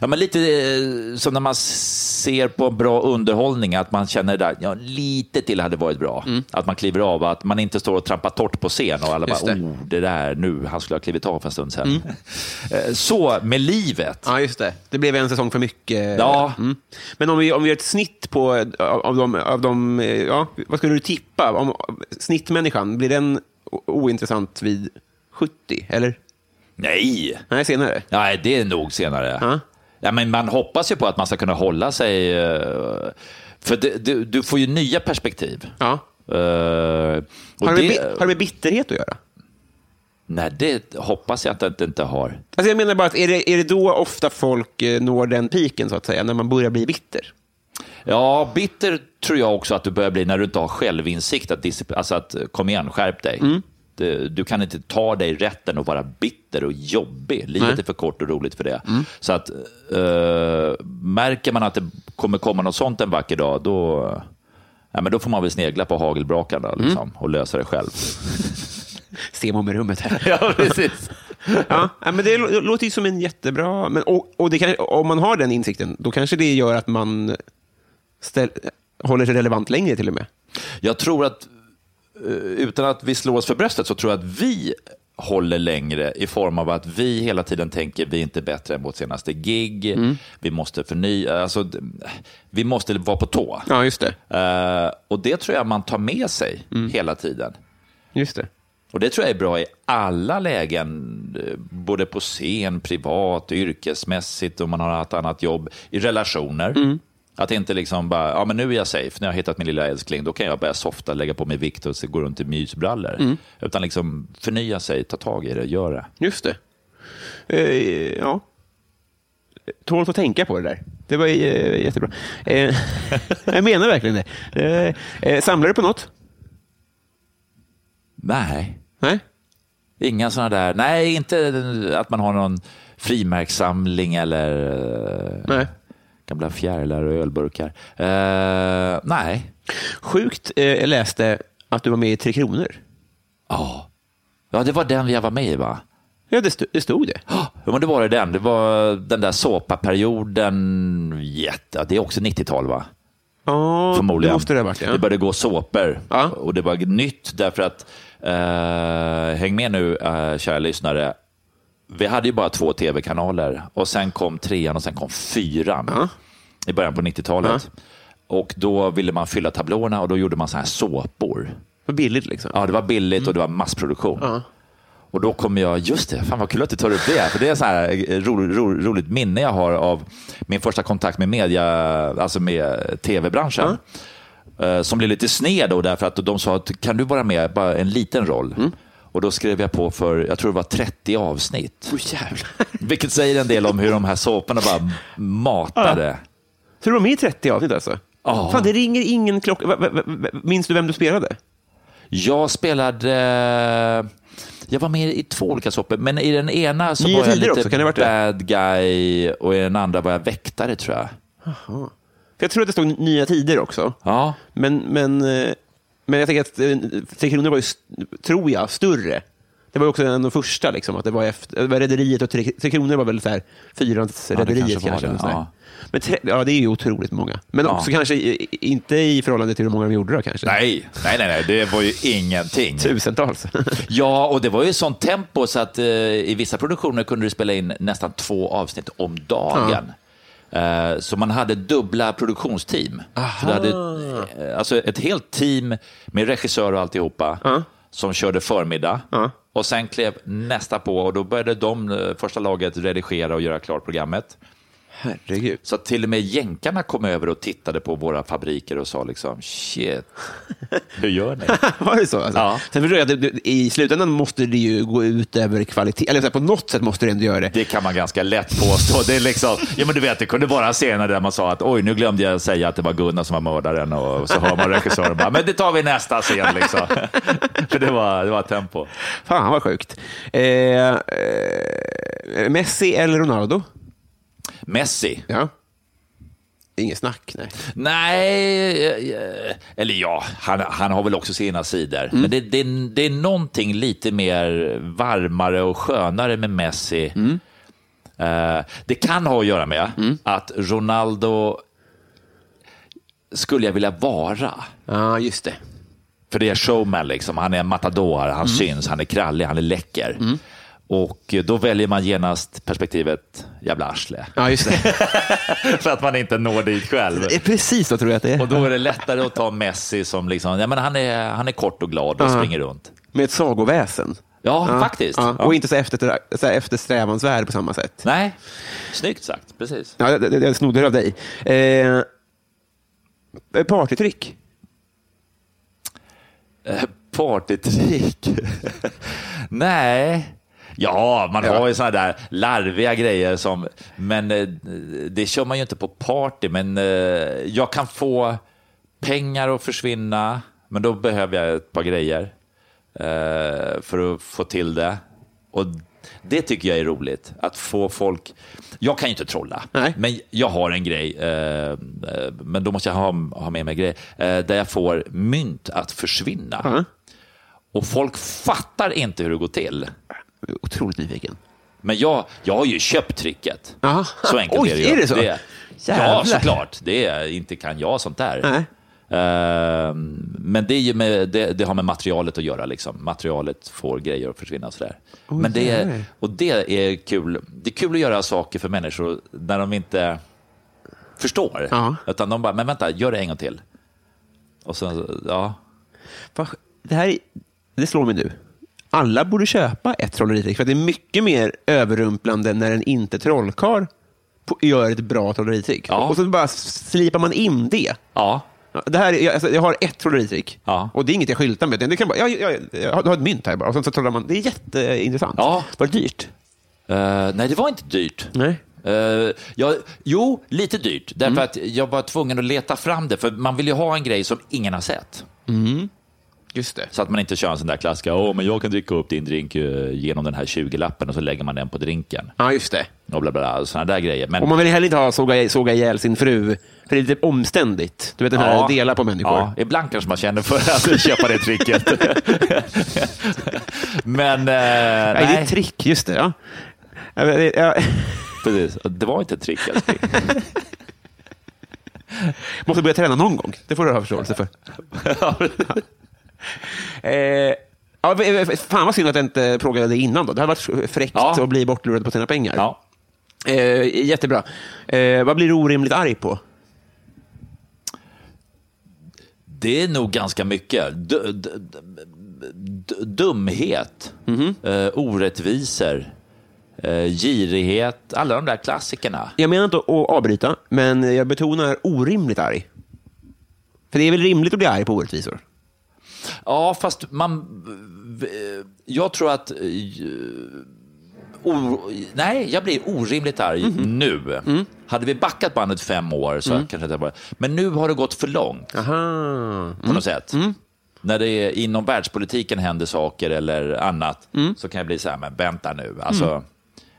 ja men lite eh, som när man ser på bra underhållning, att man känner där, ja lite till hade varit bra. Att man kliver av, att man inte står och trampar torrt på scen och alla Mm. Just bara, det. Mm. oh, det där nu, han skulle ha klivit av för en stund sedan. Eh, Så med livet. Ja, just det. Det blev en säsong för mycket. Ja. Mm. Men om vi, om vi gör ett snitt på, av, av de, av de eh, ja, vad skulle du tippa? Om, snittmänniskan, blir den ointressant vid 70, eller? Nej, Nej, senare. Nej, det är nog senare. Ja. Ja, men man hoppas ju på att man ska kunna hålla sig. eh, För det, du, du får ju nya perspektiv. Ja. Och Har det, det, har det med bitterhet att göra? Nej, det hoppas jag att det inte har. Alltså jag menar bara, att är det, är det då ofta folk eh, når den piken, så att säga, när man börjar bli bitter? Ja, bitter tror jag också att du börjar bli när du inte har självinsikt. Att, alltså att kom igen, skärp dig. Det- Du kan inte ta dig rätten att vara bitter och jobbig. Livet Nej. är för kort och roligt för det. Så att eh, märker man att det kommer komma något sånt en vacker dag, då, ja, men då får man väl snegla på hagelbrakarna liksom, och lösa det själv. Semo med rummet här. ja, precis. Ja, men det lå- låter ju som en jättebra... Men, och, och kan, om man har den insikten, då kanske det gör att man ställ, håller sig relevant längre till och med. Jag tror att, eh, utan att vi slår oss för bröstet, så tror jag att vi håller längre i form av att vi hela tiden tänker vi är inte bättre än vårt senaste gig, vi måste förnya, alltså, vi måste vara på tå. Ja, just det. Eh, och det tror jag man tar med sig hela tiden. Just det. Och det tror jag är bra i alla lägen, eh, både på scen, privat, yrkesmässigt, om man har ett annat jobb, i relationer. Att inte liksom bara, ja men nu är jag safe, jag har hittat min lilla älskling, då kan jag börja softa, lägga på mig vikt och gå runt i mysbrallor. Utan liksom förnya sig, ta tag i det, gör det. Just det. Eh, ja. Tål att tänka på det där. Det var eh, jättebra. Eh, jag menar verkligen det. Eh, eh, samlar du på något? Nej, Nej? inga sådana där, nej inte att man har någon frimärkssamling eller eh, Nej. Gamla fjärilar och ölburkar. Eh, nej. Sjukt, eh, jag läste att du var med i Tre Kronor. Ja. ja, det var den jag var med i va? Ja, det, st- det stod det. Ja, men det var det den. Det var den där såpaperioden. Jätte, det är också 90-tal va? Ja, Förmodligen. det måste det ha varit. Ja. Det började gå såpor. Ja. Och det var nytt därför att, eh, häng med nu eh, kära lyssnare. Vi hade ju bara två tv-kanaler och sen kom trean och sen kom fyran Ja. i början på 90-talet. Och då ville man fylla tablåerna och då gjorde man så här såpor. Det var billigt liksom. Ja, det var billigt och det var massproduktion. Ja. Och då kommer jag, just det, fan vad kul att du tar upp det. För det är så här ro, ro, roligt minne jag har av min första kontakt med media, alltså med tv-branschen. Eh, Som blev lite sned då därför att de sa att kan du vara med bara en liten roll? Och då skrev jag på för, jag tror det var 30 avsnitt. Jävlar. Vilket säger en del om hur de här såporna bara matade. Så du var med i 30 avsnitt alltså? Ja. Fan, det ringer ingen klocka. Minns du vem du spelade? Jag spelade, jag var med i två olika såpor, men i den ena så Nya var jag lite också, kan det varit det? bad guy och i den andra var jag väktare tror jag. För jag tror att det stod Nya Tider också. Ja, Men, men, eh, men jag tänker att eh, Tre Kronor var ju, tror jag, större. Det var ju också en av de första, liksom, att det var efter, det var Rederiet och Tre, Tre Kronor var väl så här, fyrans det Rederiet kanske kanske. det, ja. Men tre, ja, det är ju otroligt många. Men Ja. också kanske inte i förhållande till hur många de gjorde då kanske. nej, nej, nej, nej, det var ju ingenting. Tusentals. Ja, och det var ju sånt tempo så att eh, i vissa produktioner kunde du spela in nästan två avsnitt om dagen. Eh, så man hade dubbla produktionsteam. Så hade, eh, alltså ett helt team med regissör och alltihopa som körde förmiddag. Ja. Och sen klev nästa på och då började de, eh, första laget, redigera och göra klart programmet. Herregud. Så till och med jänkarna kom över och tittade på våra fabriker och sa liksom shit, hur gör ni? Var det så? Alltså? Ja. Sen förstår jag att i slutändan måste det ju gå ut över kvalitet. Eller så här, på något sätt måste det ändå göra det. Det kan man ganska lätt påstå. Det, är liksom, ja, men du vet, det kunde vara scener där man sa att oj, nu glömde jag säga att det var Gunnar som var mördaren och så hör man regissören bara, men det tar vi nästa scen. Liksom. För det var, det var tempo. Fan vad sjukt. Eh, eh, Messi eller Ronaldo? Messi? Ja. Inget snack, nej. Nej, eh, eller ja, han, han har väl också sina sidor. Men det, det, det är någonting lite mer varmare och skönare med Messi. Eh, det kan ha att göra med att Ronaldo skulle jag vilja vara. Ja, just det. För det är showman, liksom. han är en matador, han Mm. syns, han är krallig, han är läcker. Och då väljer man genast perspektivet jävla arsle. Ja, just det. För att man inte når dit själv. det är precis så tror jag att det är. Och då är det lättare att ta Messi som liksom, ja, men han, är, han är kort och glad och Ja. springer runt. Med ett sagoväsen. Ja, faktiskt. Ja. Ja. Och inte så, efter, så eftersträvansvärd på samma sätt. Nej, snyggt sagt. Precis. Ja, det, det, jag snodde det av dig. Eh, Eh, Partytrick? Eh, Partytrick? Nej. Ja, man har ju sådana där larviga grejer som, men eh, det kör man ju inte på party. Men eh, jag kan få pengar att försvinna, men då behöver jag ett par grejer eh, för att få till det. Och det tycker jag är roligt, att få folk... Jag kan ju inte trolla, Nej. men jag har en grej, eh, men då måste jag ha, ha med mig en grej, eh, där jag får mynt att försvinna. Ja. Och folk fattar inte hur det går till. Otroligt nyfiken. Men jag, jag har ju köpt tricket. Aha. Så enkelt Oj, är det ju. är det så? ja, Jävlar. såklart. Det är, inte kan jag sånt där. Nej. Ehm, men det, är ju med, det, det har med materialet att göra. Liksom. Materialet får grejer att försvinna. Och, sådär. men det är, och det är kul. Det är kul att göra saker för människor när de inte förstår. Ja. Utan de bara, men vänta, gör det en gång till. Och så, ja. Det här är- det slår mig nu. Alla borde köpa ett trolleritrick, för det är mycket mer överrumplande när en inte trollkarl på- gör ett bra trolleritrick. Ja. Och så bara slipar man in det. Ja, Det här, är- jag, alltså, jag har ett trolleritrick. Ja. Och det är inget jag skyltar med. Det kan bara, jag, jag, jag, har- du har ett mynt här bara. Och sen så trollar man. Det är jätteintressant. Ja. Var det dyrt? Eh, nej, det var inte dyrt. Nej. Eh, ja, jo, lite dyrt. Därför att jag var tvungen att leta fram det. För man vill ju ha en grej som ingen har sett. Just det. Så att man inte kör en sån där klassiker. Åh, men jag kan dricka upp din drink eh, genom den här 20-lappen och så lägger man den på drinken. Ja, just det. Och bla, bla, bla. Såna där grejer. Men, Och man vill heller inte ha såga, såga ihjäl sin fru, för det är lite omständigt. Du vet den här Ja. dela på människor. Ja, ibland kanske man känner för att köpa det tricket. men, eh, Nej, det är ett trick, just det. Ja. Precis. Det var inte ett trick. älskling. Måste börja träna någon gång. Det får du ha förståelse för. eh, ja, fan vad synd att jag inte frågade dig innan. Då. Det hade varit fräckt Ja. att bli bortlurad på sina pengar. ja. Eh, jättebra. Eh, vad blir du orimligt arg på? Det är nog ganska mycket. D- d- d- d- dumhet, eh, orättvisor, eh, girighet, alla de där klassikerna. Jag menar inte att avbryta, men jag betonar orimligt arg. För det är väl rimligt att bli arg på orättvisor? Ja, fast man... Jag tror att... eh, O, nej, jag blir orimligt arg nu. Hade vi backat bandet fem år så kanske det var... Men nu har det gått för långt Aha. på något sätt. När det är, inom världspolitiken händer saker eller annat så kan jag bli så här, men vänta nu. Alltså,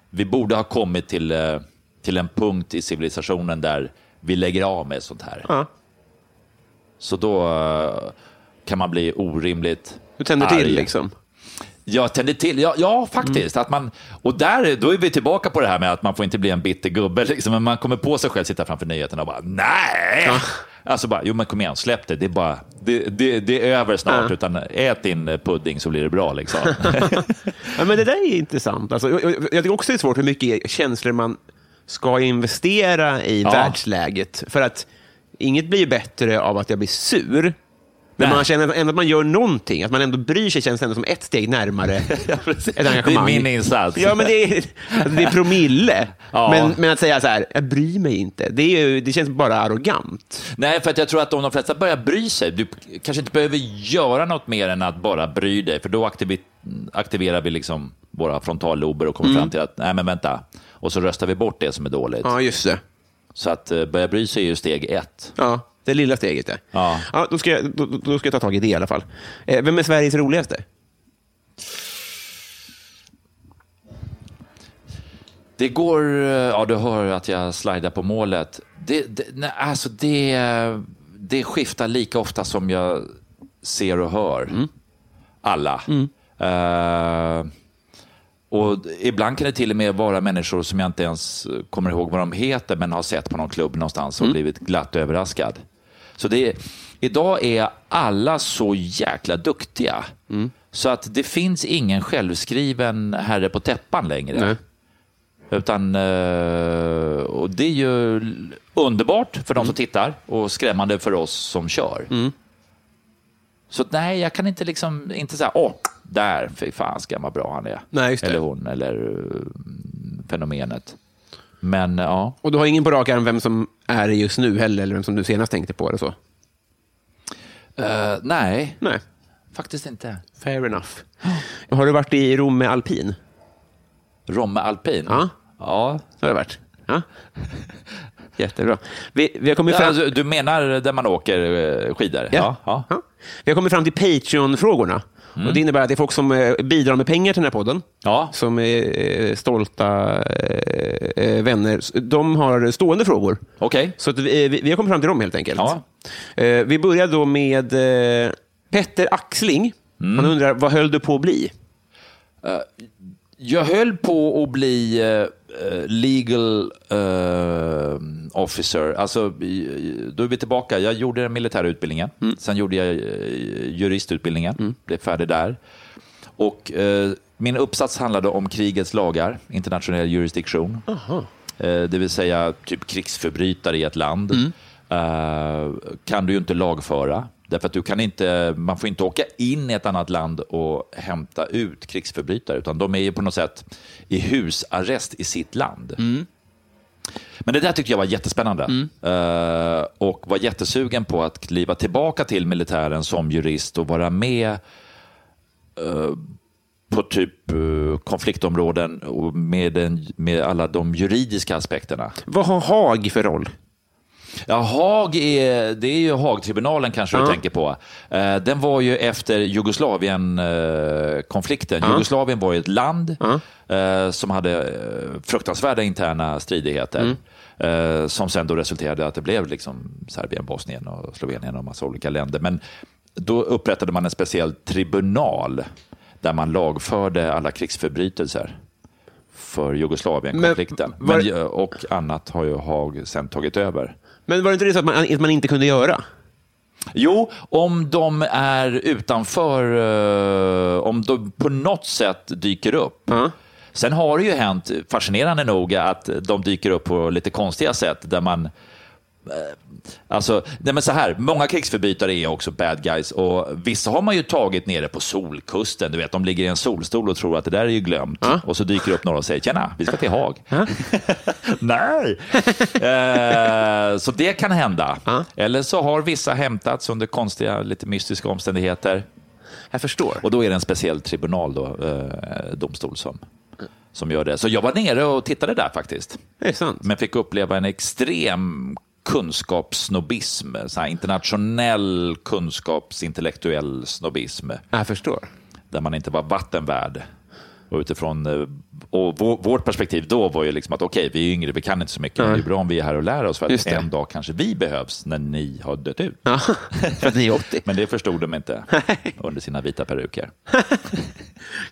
Vi borde ha kommit till, eh, till en punkt i civilisationen där vi lägger av med sånt här. Så då eh, kan man bli orimligt Du tänder arg. till liksom. Jag tänder till, ja, ja faktiskt. Att man, och där, då är vi tillbaka på det här med att man får inte bli en bitter gubbe. Liksom. Men man kommer på sig själv sitta framför nyheterna och bara nej! Alltså bara, jo men kom igen, släpp det. Det är, bara, det, det, det är över snart. Ja. Utan ät din eh, pudding så blir det bra. Liksom. Ja, men det där är intressant. Alltså, jag, jag jag tycker också det är svårt hur mycket känslor man ska investera i Ja. världsläget. För att inget blir bättre av att jag blir sur. Men man känner ändå att man gör någonting, att man ändå bryr sig känns ändå som ett steg närmare ett det är engagemang. min insats. Ja, men det är, alltså, det är promille. Ja. Men, men att säga så här, jag bryr mig inte, det, ju, det känns bara arrogant. Nej, för att jag tror att om de flesta börjar bry sig, du kanske inte behöver göra något mer än att bara bry dig, för då aktivi- aktiverar vi liksom våra frontallober och kommer fram till att, nej men vänta, och så röstar vi bort det som är dåligt. Ja, just det. Så att eh, börja bry sig är ju steg ett. Ja, det lilla steget. Ja. Ja, då, ska jag, då, då ska jag ta tag i det i alla fall. Eh, vem är Sveriges roligaste? Det går, eh, ja du hör att jag slidar på målet. Det, det, nej, alltså det, det skiftar lika ofta som jag ser och hör. Alla. Eh, och ibland kan det till och med vara människor som jag inte ens kommer ihåg vad de heter, men har sett på någon klubb någonstans och blivit glatt överraskad. Så det, idag är alla så jäkla duktiga. Så att det finns ingen självskriven herre på täppan längre. Nej. Utan, eh, och det är ju underbart för de som tittar och skrämmande för oss som kör. Så att, nej, jag kan inte liksom, inte säga, åh, där, fy fan ska vad bra han är. Nej, just det. Eller hon, eller uh, fenomenet. Men ja, Och du har ingen på rak arm vem som är det just nu heller, eller som du senast tänkte på? Eller så? Eh, nej, Nej, faktiskt inte. fair enough. Har du varit i Rom med alpin? Romme alpin? Ja. Ja. Det har jag varit. Ja. Jättebra. Vi, vi, har kommit Ja, fram... alltså, du menar där man åker eh, skidor? Ja. ja. Ja. Vi har kommit fram till Patreon-frågorna. Och det innebär att det är folk som eh, bidrar med pengar till den här podden. Ja. Som är eh, stolta eh, vänner. De har stående frågor. Okej. Så att vi, vi, har kommit fram till dem helt enkelt. Ja. Vi börjar då med Petter Axling. Han undrar, vad höll du på att bli? Jag höll på att bli legal eh, officer. Alltså, då är vi tillbaka. Jag gjorde den militära utbildningen. Sen gjorde jag eh, juristutbildningen. Blev färdig där. Och, eh, min uppsats handlade om krigets lagar, internationell jurisdiktion. Eh, det vill säga typ krigsförbrytare i ett land. Eh, kan du ju inte lagföra. Därför att du kan inte, man får inte åka in i ett annat land och hämta ut krigsförbrytare, utan de är ju på något sätt i husarrest i sitt land. Men det där tyckte jag var jättespännande Eh, och var jättesugen på att kliva tillbaka till militären som jurist och vara med eh, på typ eh, konfliktområden och med, den, med alla de juridiska aspekterna. Vad har Haag för roll? Ja, Haag är, det är ju Haagtribunalen kanske du tänker på. Eh, den var ju efter Jugoslavien-konflikten. Jugoslavien var ju ett land eh, som hade eh, fruktansvärda interna stridigheter. Eh, som sen då resulterade i att det blev liksom Serbien, Bosnien och Slovenien och massa olika länder. Men då upprättade man en speciell tribunal där man lagförde alla krigsförbrytelser för Jugoslavien-konflikten. Var- Men, och annat har ju Haag sen tagit över. Men var det inte det så att man, att man inte kunde göra? Jo, om de är utanför, eh, om de på något sätt dyker upp. Ja. Sen har det ju hänt, fascinerande nog, att de dyker upp på lite konstiga sätt där man Alltså, nej men så här, många krigsförbrytare är också bad guys och vissa har man ju tagit nere på solkusten. Du vet, de ligger i en solstol och tror att det där är ju glömt. Och så dyker det upp några och säger tjena, vi ska till Haag. nej! eh, så det kan hända. Eller så har vissa hämtats under konstiga, lite mystiska omständigheter. Jag förstår. Och då är det en speciell tribunal, då, eh, domstol, som, som gör det. Så jag var nere och tittade där faktiskt. Men fick uppleva en extrem kunskapssnobbism, så här internationell kunskapsintellektuell snobbism, Jag förstår. där man inte var vattenvärd. Och utifrån eh, och vår, vårt perspektiv då var ju liksom att okej, vi är yngre, vi kan inte så mycket, men det är bra om vi är här och lär oss för att en dag kanske vi behövs när ni har dött ut. Ja, för att ni är 80. Men det förstod de inte under sina vita peruker. Det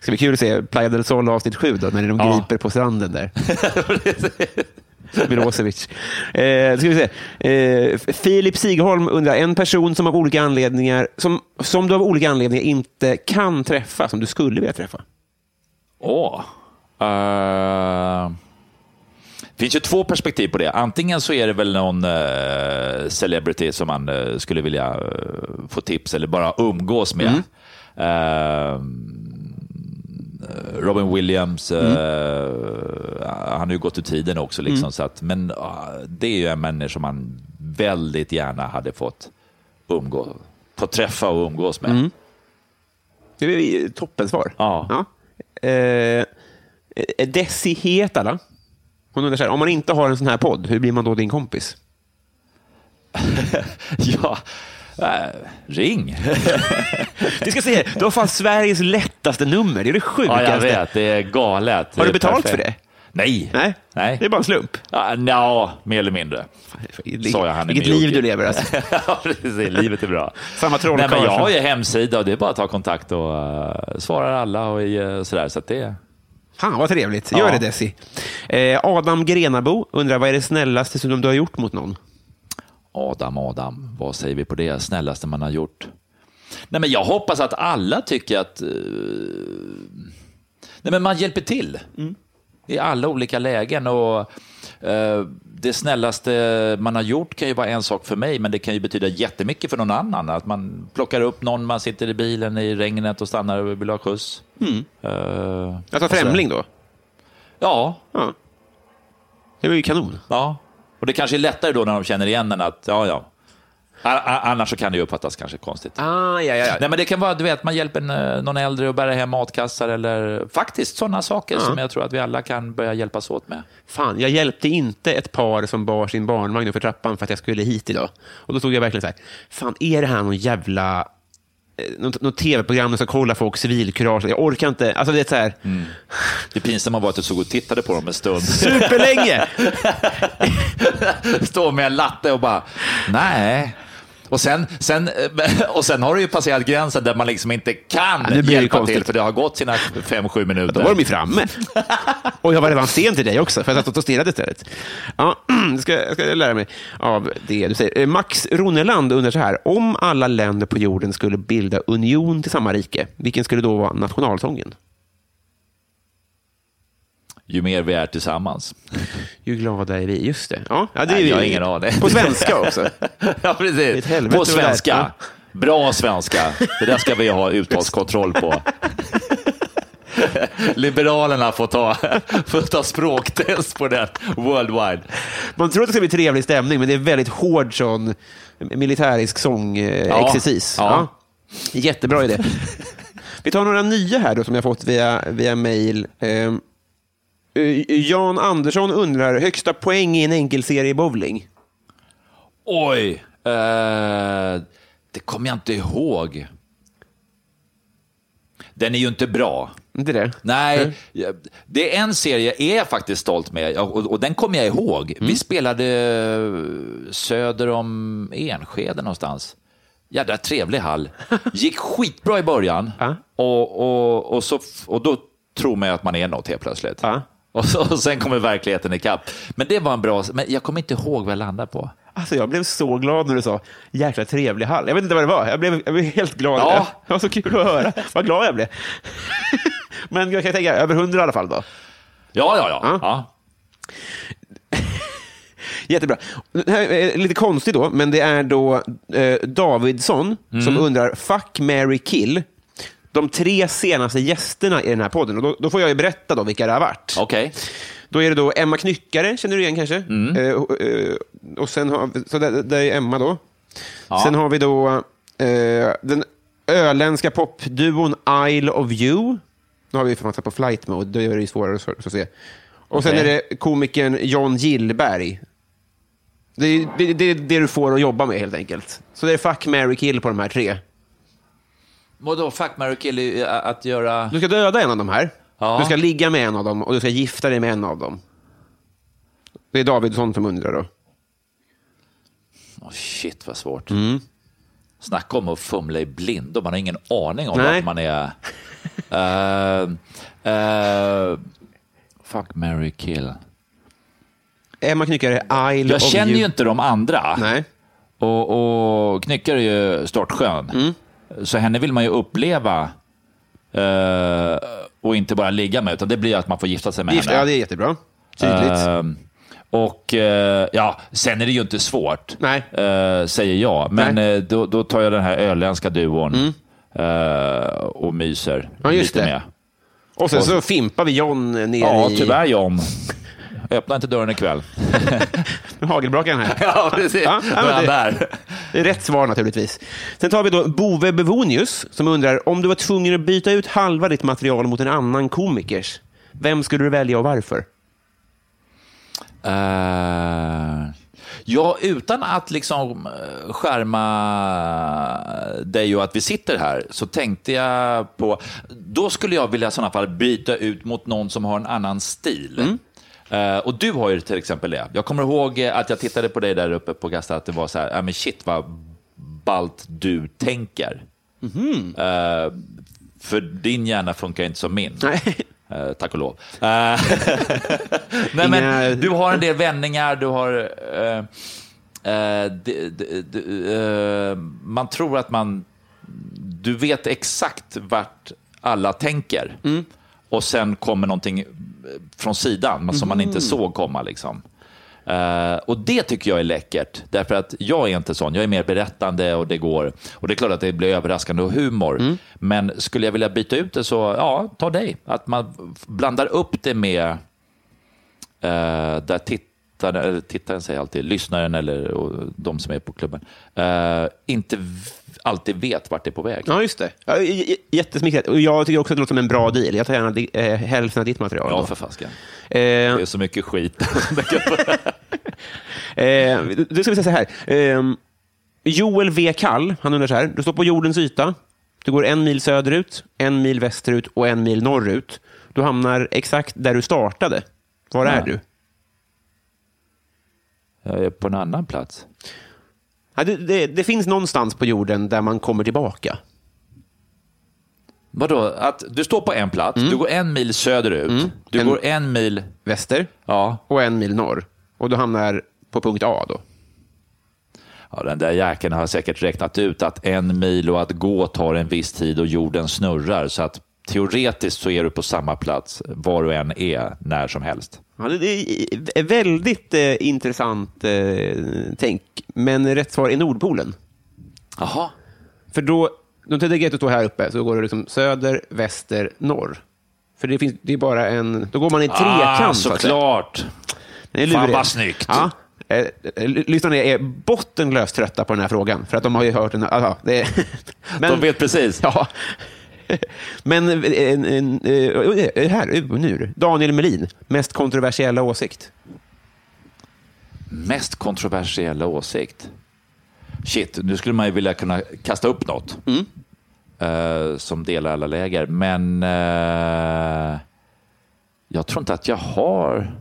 ska bli kul att se Playa del Sol avsnitt 7 då, när de Ja. griper på stranden där. Milosevic. Eh, ska vi se. Eh, Filip Sigholm undrar, en person som av olika anledningar, som, som du av olika anledningar inte kan träffa, som du skulle vilja träffa? Åh. Eh, Det finns ju två perspektiv på det. Antingen så är det väl någon eh, celebrity som man eh, skulle vilja eh, få tips eller bara umgås med. Eh, Robin Williams, eh, han har ju gått ur tiden också. Liksom, så att, men ah, det är ju en människa som man väldigt gärna hade fått, umgå, fått träffa och umgås med. Det är toppensvar. Ja. Ja. Eh, Desi Hetala. Hon undrar så här, om man inte har en sån här podd, hur blir man då din kompis? Ja, äh, ring. Vi ska se, du har fan Sveriges lättaste nummer. Det är det Ja, sjukaste. jag vet. Det är galet. Har du betalt perfekt. för det? Nej. Nej, Nej. det är bara en slump. Ja, nja, mer eller mindre. Sa jag han Vilket liv du lever alltså. ja, precis. Livet är bra. Samma Nej, men Jag har ju hemsida och det är bara att ta kontakt och uh, svarar alla och uh, sådär. Så det... Fan vad trevligt. Gör Ja. det Desi. Eh, Adam Grenabo undrar, vad är det snällaste som du har gjort mot någon? Adam, Adam, vad säger vi på det? Snällaste man har gjort? Nej, men jag hoppas att alla tycker att eh, nej, men man hjälper till i alla olika lägen. Och, eh, det snällaste man har gjort kan ju vara en sak för mig, men det kan ju betyda jättemycket för någon annan. Att man plockar upp någon, man sitter i bilen i regnet och stannar och vill ha skjuts. Eh, Alltså främling då? ja, Ja. Det var ju kanon. ja. Och det kanske är lättare då när de känner igen en att, ja, ja, Annars så kan det ju uppfattas kanske konstigt. Ah, ja, ja, ja. Nej, men det kan vara du vet, man hjälper en, eh, någon äldre att bära hem matkassar eller faktiskt sådana saker som jag tror att vi alla kan börja hjälpas åt med. Fan, jag hjälpte inte ett par som bar sin barnvagn för trappan för att jag skulle hit idag. Och då stod jag verkligen så här, fan är det här någon jävla eh, något, något tv-program där ska kolla folks civilkurage? Jag orkar inte. Alltså det är så här, Det pinsamma var att jag såg och tittade på dem en stund. superlänge! Stå med en latte och bara, nej. Och sen, sen, och sen har det ju passerat gränsen där man liksom inte kan Ja, hjälpa konstigt. till för det har gått sina fem, sju minuter. Då var de ju framme. Och jag var redan sen till dig också, för jag satt och stirrade istället. Ja, det ska, jag ska lära mig av det du säger. Eh, Max Roneland undrar så här, om alla länder på jorden skulle bilda union till samma rike, vilken skulle då vara nationalsången? Ju mer vi är tillsammans. Ju glada är vi. Just det. Ja, ja, det är Nej, vi. jag har ingen aning. På svenska också. ja, precis. På svenska. Bra svenska. Det där ska vi ha uttalskontroll på. Liberalerna får ta, får ta språktest på den worldwide. Man tror att det ska bli trevlig stämning, men det är väldigt hård sån militärisk sångexercis. Ja, Ja. ja. Jättebra idé. Vi tar några nya här då, som jag fått via, via mail. Eh, Jan Andersson undrar, högsta poäng i en enkelserie i bowling? Oj, eh, det kommer jag inte ihåg. Den är ju inte bra. Inte det? Nej, jag- det är en serie jag är faktiskt stolt med och, och den kommer jag ihåg. Vi spelade eh, söder om Enskede någonstans. Jädra trevlig hall. Gick skitbra i början Ja. och, och, och, så, och då tror man ju att man är något helt plötsligt. Och, så, och sen kommer verkligligheten ikapp. Men det var en bra, men jag kommer inte ihåg vad jag landade på. Alltså, jag blev så glad när du sa jäkla trevlig hall. Jag vet inte vad det var. Jag blev, jag blev helt glad. Ja. Det var så kul att höra. Vad glad jag blev. Men jag kan tänka, över hundra i alla fall då. Ja, ja, ja. Ja. ja. Jättebra. Det här är lite konstigt då, men det är då eh, Davidsson Mm. som undrar, fuck, marry, kill. De tre senaste gästerna i den här podden. Och då, då får jag ju berätta då vilka det har varit. Okej. Då är det då Emma Knyckare, känner du igen kanske? Mm. Eh, och, eh, och sen har vi, så där, där är Emma då. Ja. Sen har vi då eh, den öländska popduon Isle of You. Nu har vi för på flight mode, då är det ju svårare att, att se. Och sen Okej. är det komikern John Gillberg. Det är det, det, är det du får att jobba med helt enkelt. Så det är fuck, marry, kill på de här tre. Vadå, fuck, marry, kill, i- att göra... Du ska döda en av dem här. Ja. Du ska ligga med en av dem och du ska gifta dig med en av dem. Det är Davidsson som undrar då. Åh, shit, vad svårt. Mm. Snacka om att fumla i blindo. Man har ingen aning om Nej. att man är... Uh, uh, fuck, marry, kill. Emma Knyckare, Isle Jag of känner you. ju inte de andra. Nej. Och, och Knyckare är ju störtskön. Mm. Så henne vill man ju uppleva eh, och inte bara ligga med, utan det blir att man får gifta sig med Gift, henne. ja, det är jättebra. Tydligt. Ehm, och eh, ja, sen är det ju inte svårt, Nej. eh, säger jag. Men. Mm. eh, då, då tar jag den här öländska duon eh, och myser Ja, just lite det. med. och sen så fimpar vi John ner Ja, i tyvärr John. Öppna inte dörren ikväll. hagelbrakan här. ja, precis. Ja, ja, Då är han där. Det är rätt svar naturligtvis. Sen tar vi då Bove Bevonius som undrar om du var tvungen att byta ut halva ditt material mot en annan komikers. Vem skulle du välja och varför? Eh, ja, utan att liksom eh, skärma dig och att vi sitter här, så tänkte jag på... Då skulle jag vilja i sådana fall byta ut mot någon som har en annan stil. Eh, och du har ju till exempel det. Jag kommer ihåg eh, att jag tittade på dig där uppe på Gasta, att det var så här, ja men shit vad ballt du tänker. Eh, för din hjärna funkar inte som min. Eh, tack och lov. Nej, men, Inga- du har en del vändningar, du har... det- det- eh, man tror att man... Du vet exakt vart alla tänker. Och sen kommer någonting från sidan som man inte såg komma. Liksom. Eh, och det tycker jag är läckert, därför att jag är inte sån. Jag är mer berättande och det går. Och det är klart att det blir överraskande och humor. Men skulle jag vilja byta ut det så, ja, ta dig. Att man blandar upp det med eh, där tittaren, tittaren säger alltid, lyssnaren eller de som är på klubben, eh, inte alltid vet vart det är på väg. Ja, just det. Ja, jättesmickrat. Och jag tycker också att det låter som en bra deal. Jag tar gärna di- eh, hälften av ditt material. Ja, då. för fasken. Eh, Det är så mycket skit. Eh, då ska vi säga så här. Eh, Joel V. Kall, han undrar så här. Du står på jordens yta. Du går en mil söderut, en mil västerut och en mil norrut. Du hamnar exakt där du startade. Var är Ja. du? Jag är på en annan plats. Ja, det, det, det finns någonstans på jorden där man kommer tillbaka. Vadå? Att du står på en plats, du går en mil söderut, du En- går en mil... Väster Ja, och en mil norr. Och du hamnar på punkt A då. ja, den där jäkeln har säkert räknat ut att en mil och att gå tar en viss tid och jorden snurrar. Så att teoretiskt så är du på samma plats var du än är när som helst. Ja, det, är väldigt eh, intressant eh, tänk. Men rätt svar är Nordpolen. Jaha. För då, jag att stå här uppe, så går det liksom söder, väster, norr. För det, finns, det är bara en... Då går man i trekant. Ah, så såklart. Är Fan, vad snyggt. Ja. Eh, eh, Lyssnarna är bottenlöst trötta på den här frågan, för att de har ju hört den. Alltså, det är, men, De vet precis. Ja. Men en, en, en, eh, här, uh, nu. Daniel Melin, mest kontroversiella åsikt. Mest kontroversiella åsikt? Shit, nu skulle man ju vilja kunna kasta upp något eh, som delar alla läger. Men eh, jag tror inte att jag har...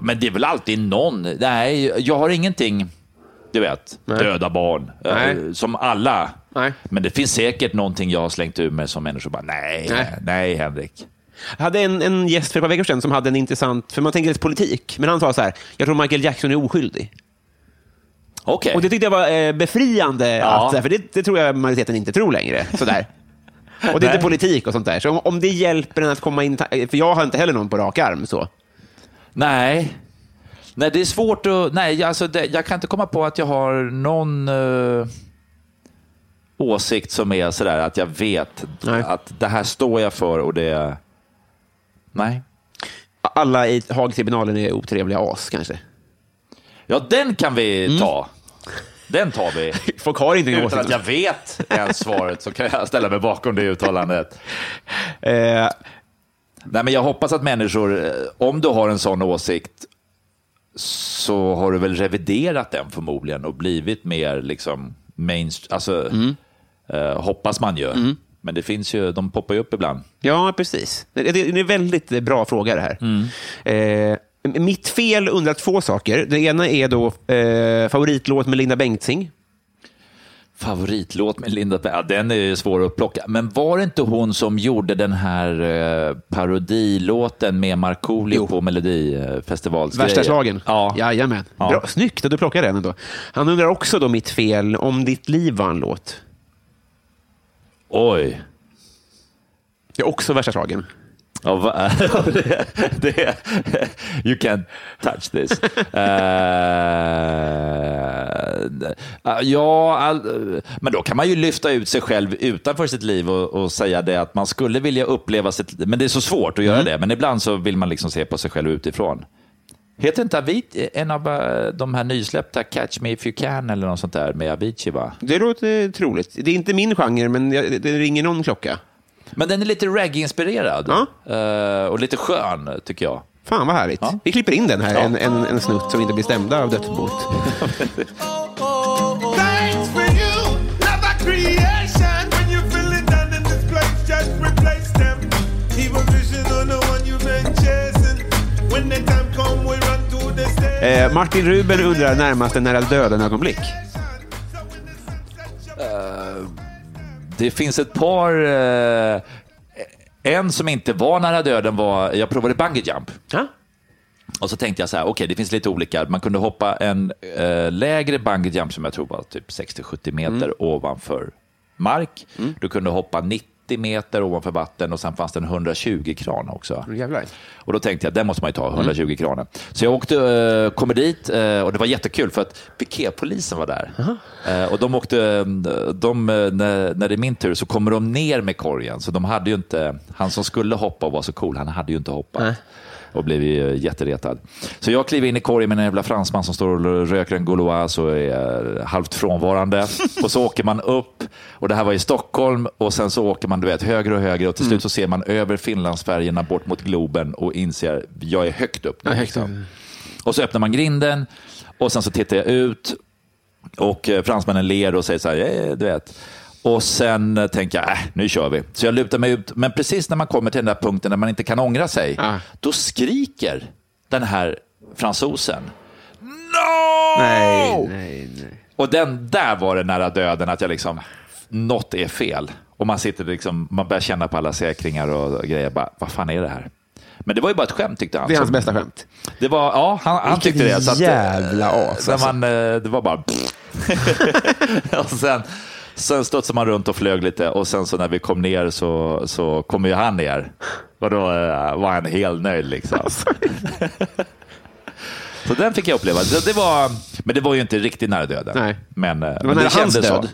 Men det är väl alltid någon... Nej, jag har ingenting, du vet, Nej. döda barn, eh, Nej. som alla. Nej. Men det finns säkert någonting jag har slängt ur mig som människor bara, nej, Nej. nej, Henrik. Jag hade en, en gäst för ett par veckor sedan som hade en intressant, för man tänker lite politik, men han sa så här, jag tror Michael Jackson är oskyldig. Okej. Och det tyckte jag var eh, befriande, Ja. att, för det, det tror jag majoriteten inte tror längre. Sådär. Och det är inte politik och sånt där. Så om, om det hjälper en att komma in, för jag har inte heller någon på rak arm. Så. Nej. Nej, det är svårt att... Nej, alltså det, jag kan inte komma på att jag har någon eh, åsikt som är sådär att jag vet Nej. att det här står jag för och det... Nej. Alla i Haagtribunalen är otrevliga as, kanske. Ja, den kan vi Mm. ta. Den tar vi. Folk har inte Utan åsikt. att jag vet ens svaret så kan jag ställa mig bakom det uttalandet. Eh, Nej, men jag hoppas att människor, eh, om du har en sån åsikt, så har du väl reviderat den förmodligen och blivit mer liksom mainstream. Alltså, eh, hoppas man ju. Men det finns ju, de poppar ju upp ibland. ja, precis. Det, det, det är en väldigt bra fråga det här. Eh, mitt fel undrar två saker. Det ena är då eh, favoritlåt med Linda Bengtzing. Favoritlåt med Linda ja, den är ju svår att plocka. Men var det inte hon som gjorde den här eh, parodilåten med Markoolio på Melodifestivals Värsta slagen. Ja. Jajamän. Ja. Bra, snyggt att du plockade den ändå. Han undrar också då mitt fel om ditt liv var en låt. Oj. Det är också värsta slagen. Ja, va? det, det, you can't touch this. Eh, ja, all, men då kan man ju lyfta ut sig själv utanför sitt liv och, och säga det att man skulle vilja uppleva sitt liv. Men det är så svårt att göra det. Men ibland så vill man liksom se på sig själv utifrån. Heter inte Avicii, en av eh, de här nysläppta Catch Me If You Can eller något sånt där med Avicii va? Det låter troligt. Det är inte min genre, men det ringer någon klocka. Men den är lite reggae-inspirerad. Ja. Eh, och lite skön tycker jag. Fan vad härligt. Ja. Vi klipper in den här, en, en, en snutt som inte blir stämda av dödsbot. Eh, Martin Ruben undrar närmast en nära döden-ögonblick. Det finns ett par... Eh, en som inte var nära döden var, jag provade bungee jump. Ja? Och så tänkte jag så här, okej det finns lite olika. Man kunde hoppa en eh, lägre bungee jump som jag tror var typ 60-70 meter ovanför mark. Du kunde hoppa 90 meter ovanför vatten och sen fanns det en 120 kran också. Jävlar. Och då tänkte jag, den måste man ju ta, 120 kranen. Så jag åkte, eh, kommer dit eh, och det var jättekul för att piketpolisen var där. Eh, och de åkte, eh, de, när, när det är min tur så kommer de ner med korgen. Så de hade ju inte, han som skulle hoppa och var så cool, han hade ju inte hoppat. Och blivit eh, jätteretad. Så jag kliver in i korgen med en jävla fransman som står och röker en Gauloise och är halvt frånvarande. och så åker man upp, och det här var i Stockholm, och sen så åker man du vet, högre och högre och till slut så ser man över Finlandsfärgerna bort mot Globen och inser jag är högt upp nu. Liksom. Och så öppnar man grinden och sen så tittar jag ut och eh, fransmännen ler och säger så här, "Eh, du vet. Och sen eh, tänker jag, äh, nu kör vi. Så jag lutar mig ut. Men precis när man kommer till den där punkten där man inte kan ångra sig, Ah. då skriker den här fransosen. No! Nej, nej, nej. Och den där var det nära döden att jag liksom, något är fel. Och man sitter liksom, man börjar känna på alla säkringar och grejer. Bara, vad fan är det här? Men det var ju bara ett skämt tyckte han. Det är hans bästa skämt. det var, ja, han, han tyckte det. Så att, jävla eh, as, när alltså. man, eh, det var bara... och sen, sen studsade man runt och flög lite och sen så när vi kom ner så, så kom ju han ner. Och då eh, var han helt nöjd liksom. så den fick jag uppleva. Det, det var, men det var ju inte riktigt nära döden. Nej. Men, det var nära hans död. Så.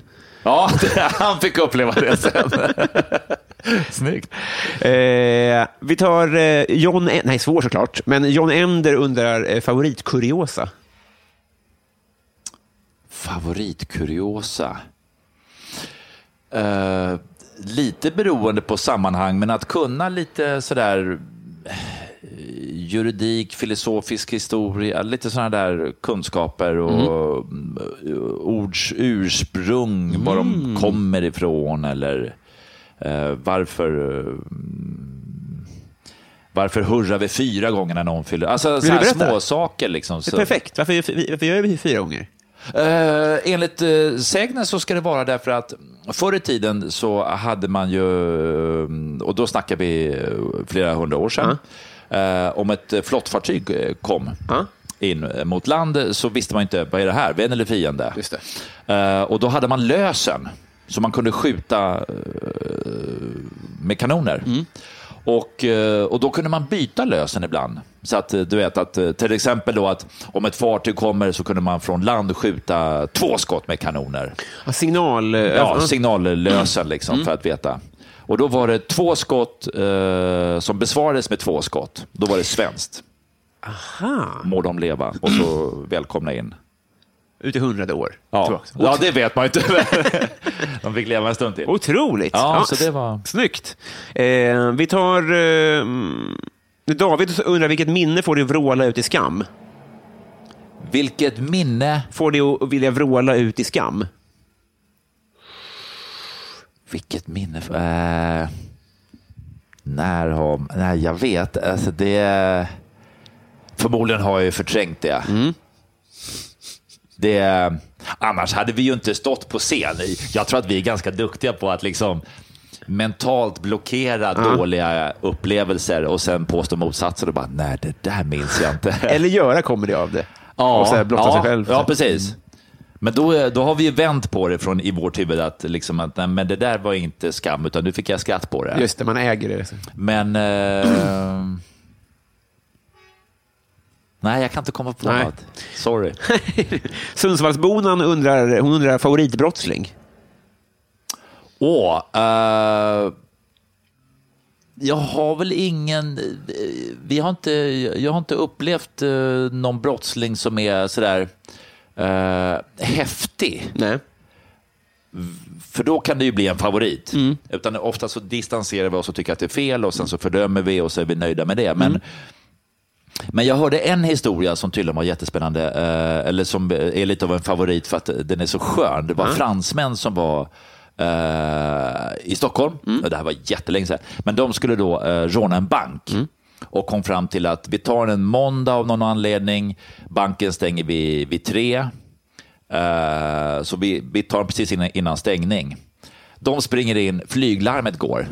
Ja, det, han fick uppleva det sen. Snyggt. Eh, vi tar eh, John, E- nej svår såklart, men John Ender undrar eh, favoritkuriosa. Favoritkuriosa? Eh, lite beroende på sammanhang, men att kunna lite sådär eh, juridik, filosofisk historia, lite sådana där kunskaper och mm. ords ursprung, var de kommer ifrån eller eh, varför eh, varför hurrar vi fyra gånger när någon fyller... Alltså så här små saker liksom. Så- perfekt. Varför, varför gör vi fyra gånger? Eh, enligt uh, sägnen så ska det vara därför att förr i tiden så hade man ju, och då snackar vi flera hundra år sedan, eh, om ett flottfartyg eh, kom Ja. in eh, mot land så visste man inte, vad är det här, vän eller fiende? Eh, och då hade man lösen, så man kunde skjuta eh, med kanoner. Och, eh, och då kunde man byta lösen ibland. Så att eh, du vet att eh, till exempel då att om ett fartyg kommer så kunde man från land skjuta två skott med kanoner. Signal... Ja, ja. signallösen liksom för att veta. Och då var det två skott eh, som besvarades med två skott. Då var det svenskt. Aha. Må de leva och så välkomna in. Ut i hundrade år. Ja, ja det vet man ju inte. de fick leva en stund till. Otroligt. Ja, så det var- Snyggt. Eh, vi tar... Eh, mm, David undrar vilket minne får dig att vråla ut i skam? Vilket minne. Får dig att vilja vråla ut i skam? Vilket minne. Eh, när har... Nej, jag vet. Alltså det... Förmodligen har jag ju förträngt det. Det. Annars hade vi ju inte stått på scen. Jag tror att vi är ganska duktiga på att liksom mentalt blockera dåliga upplevelser och sen påstå motsatsen och bara nej, det där minns jag inte. Eller göra comedy av det? och så blotta ja, sig själv? Ja, precis. Men då, då har vi ju vänt på det från, i vårt huvud att, liksom att nej, men det där var inte skam, utan nu fick jag skratt på det. Just det, man äger det. Men... Eh, nej, jag kan inte komma på Nej. något. Sorry. Sundsvallsbonan undrar, hon undrar favoritbrottsling. Åh, eh, jag har väl ingen... eh, Vi har inte, jag har inte upplevt eh, någon brottsling som är sådär eh, häftig. Nej. För då kan det ju bli en favorit. Utan ofta så distanserar vi oss och tycker att det är fel och sen så fördömer vi och så är vi nöjda med det. Men, men jag hörde en historia som tydligen var jättespännande, eh, eller som är lite av en favorit för att den är så skön. Det var fransmän som var eh, i Stockholm, och det här var jättelänge sedan, men de skulle då eh, råna en bank. Och kom fram till att vi tar en måndag av någon anledning, banken stänger vid, vid tre. Eh, så vi, vi tar den precis innan, innan stängning. De springer in, flyglarmet går.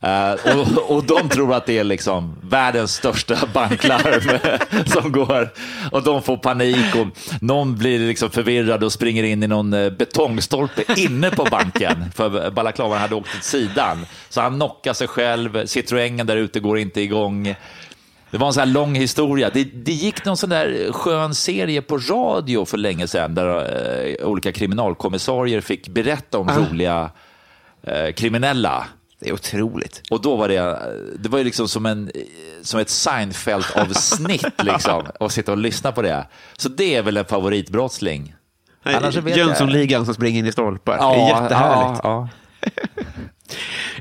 Eh, och, och de tror att det är liksom världens största banklarm som går. Och de får panik och någon blir liksom förvirrad och springer in i någon eh, betongstolpe inne på banken. För balaklavan hade åkt åt sidan. Så han knockar sig själv, Citroengen där ute går inte igång. Det var en sån här lång historia. Det, det gick någon sån där skön serie på radio för länge sedan där eh, olika kriminalkommissarier fick berätta om roliga eh, kriminella Det är otroligt. Och då var det, det var ju liksom som, en, som ett Seinfeld-avsnitt liksom, att sitta och lyssna på det. Så det är väl en favoritbrottsling. Jönssonligan som springer in i stolpar. det är jättehärligt. Ja,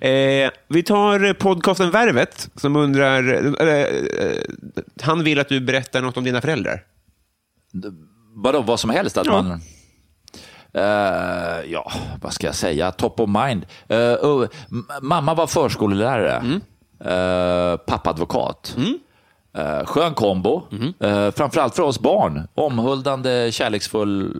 Eh, vi tar podcasten Värvet som undrar, eh, eh, han vill att du berättar något om dina föräldrar. Vadå, vad som helst? Att Ja. man... Eh, ja, vad ska jag säga? Top of mind. Eh, oh, m- mamma var förskolelärare. Mm. Uh, pappa advokat. Eh, skön kombo. Mm. Uh, framförallt för oss barn. Omhuldande, kärleksfull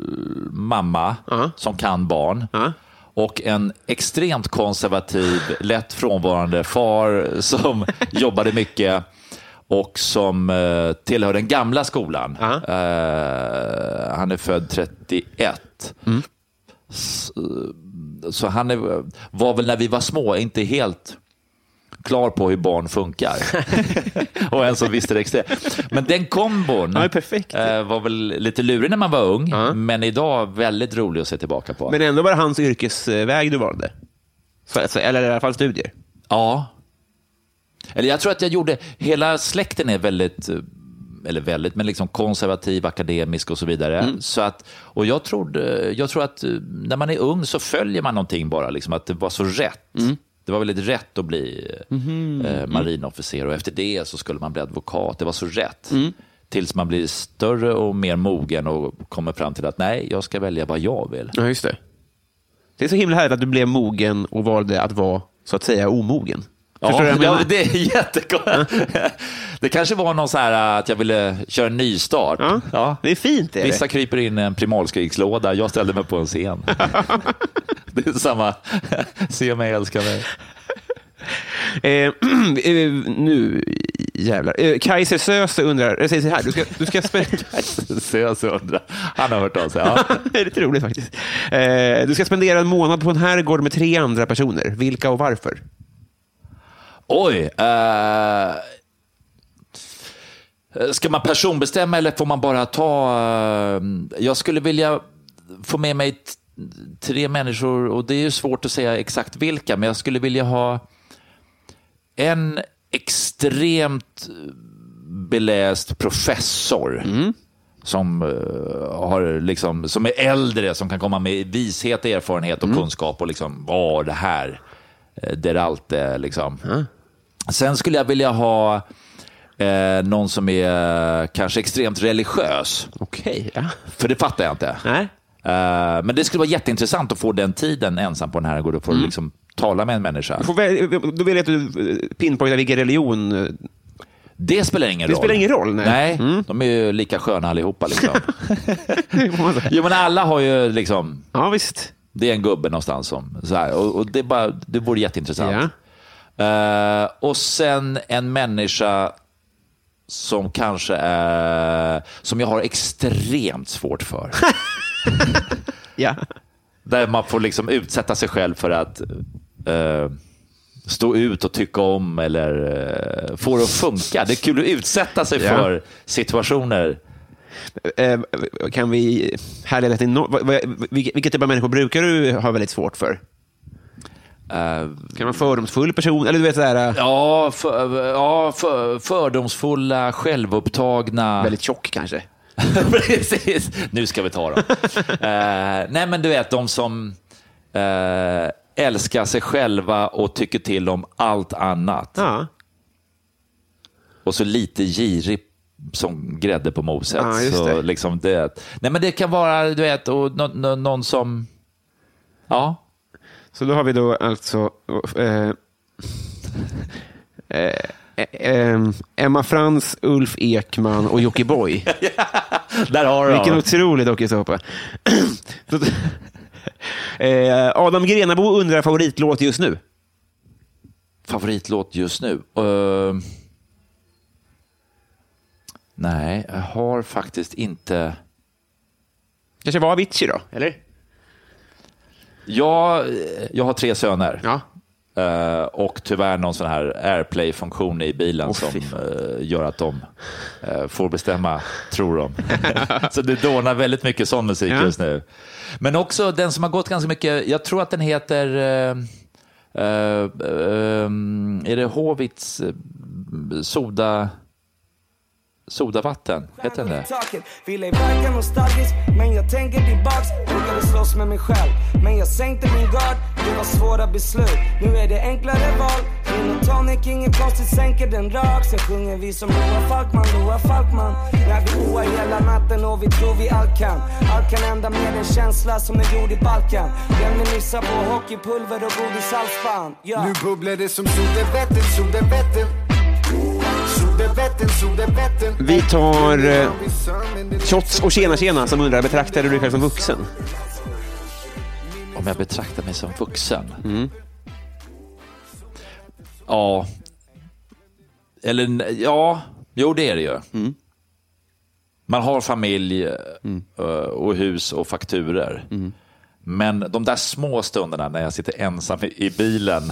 mamma Ja. som kan barn. Ja. Och en extremt konservativ, lätt frånvarande far som jobbade mycket och som uh, tillhör den gamla skolan. Ja. Eh, han är född 31. S- Så han är, var väl när vi var små inte helt klar på hur barn funkar. och en som visste det extremt. Men den kombon Ja, perfekt. eh, var väl lite lurig när man var ung, Ja. men idag väldigt rolig att se tillbaka på. Men ändå var det hans yrkesväg du valde. Så, eller i alla fall studier. Ja. Eller jag tror att jag gjorde, hela släkten är väldigt, eh, eller väldigt, men liksom konservativ, akademisk och så vidare. Mm. Så att, och jag, trodde, jag tror att eh, när man är ung så följer man någonting bara, liksom, att det var så rätt. Mm. Det var väldigt rätt att bli Mhm. eh, marinofficer och efter det så skulle man bli advokat. Det var så rätt. Mm. Tills man blir större och mer mogen och kommer fram till att nej, jag ska välja vad jag vill. Ja, just det. Det är så himla härligt att du blev mogen och valde att vara, så att säga, omogen. Förstår du vad jag ja, det är jättegott. Det kanske var någon så här att jag ville köra en nystart. Ja, Ja. Det är fint. Är Vissa det. kryper in i en primalskrickslåda, jag ställde mig på en scen. Det är samma, se mig, älska mig. Eh, eh, nu, jävlar. Eh, Kaiser Söze undrar, jag säger så här, du ska, du ska jag så undrar. Han har hört av sig. Ja. det är lite roligt faktiskt. Eh, du ska spendera en månad på en herrgård med tre andra personer. Vilka och varför? Oj. eh, ska man personbestämma eller får man bara ta... eh, jag skulle vilja få med mig tre människor och det är ju svårt att säga exakt vilka, men jag skulle vilja ha en extremt beläst professor som, eh, har liksom, som är äldre, som kan komma med vishet, erfarenhet och kunskap och liksom, åh, det här, eh, det är allt det liksom. Sen skulle jag vilja ha eh, någon som är eh, kanske extremt religiös, Okej, ja. för det fattar jag inte. Nej. Eh, men det skulle vara jätteintressant att få den tiden ensam på den här gården och få liksom tala med en människa. Du får väl, då vill jag att du eh, pinpointar vilken religion... eh, Det spelar ingen Det roll. spelar ingen roll, nej. Mm. Nej, de är ju lika sköna allihopa. Liksom. jo, men alla har ju liksom, Ja, visst. det är en gubbe någonstans som, så här, och, och det, är bara, det vore jätteintressant. Ja. Eh, och sen en människa som kanske är, som jag har extremt svårt för. Ja. Där man får liksom utsätta sig själv för att eh, stå ut och tycka om eller uh, få det att funka. Det är kul att utsätta sig Ja. för situationer. Eh, kan vi härleda till no, vilka typ av människor brukar du ha väldigt svårt för? Eh, Kan man vara fördomsfull person? Eller du vet sådär, ja, för, ja för, fördomsfulla, självupptagna. väldigt tjock kanske? Precis, nu ska vi ta dem. Eh, nej, men du vet, de som eh, älskar sig själva och tycker till om allt annat. Ja. Och så lite girig som grädde på moset. Ja, just så det. Liksom det. Nej, men det kan vara, du vet, och nå, nå, någon som... Ja, Så då har vi då alltså eh, eh, eh, Emma Frans, Ulf Ekman och Jockiboi. där har du Vilken otrolig dokusåpa. Så- eh, Adam Grenabo undrar favoritlåt just nu. Favoritlåt just nu? Eh, nej, jag har faktiskt inte... Kanske var Avicii då, eller? Jag, jag har tre söner. Ja. Eh, och tyvärr någon sån här airplay-funktion i bilen Åh, som eh, gör att de eh, får bestämma, tror de. så det dånar väldigt mycket sån musik Ja. just nu. Men också den som har gått ganska mycket, jag tror att den heter ehm, är det Håvits eh, soda... Sodavatten? Heter den det? Taket. Vill ej verka nostalgisk, men jag tänker tillbaks. Brukade slåss med mig själv, men jag sänkte min gard. Det var svåra beslut, nu är det enklare val. Gin och tonic, inget konstigt, sänker den rak. Sen sjunger vi som Loa Falkman, Loa Falkman. När vi oar hela natten och vi tror vi allt kan. Allt kan hända med en känsla som är gjord i Balkan. Reminiscer på hockeypulver och godishalsband. Ja. Nu bubblar det som Sodevetten, Sodevetten. Vi tar eh, Shots och tjena tjena som undrar, betraktar du dig själv som vuxen? Om jag betraktar mig som vuxen? Ja. Eller ja, jo det är det ju. Man har familj eh, och hus och fakturer. Men de där små stunderna när jag sitter ensam i bilen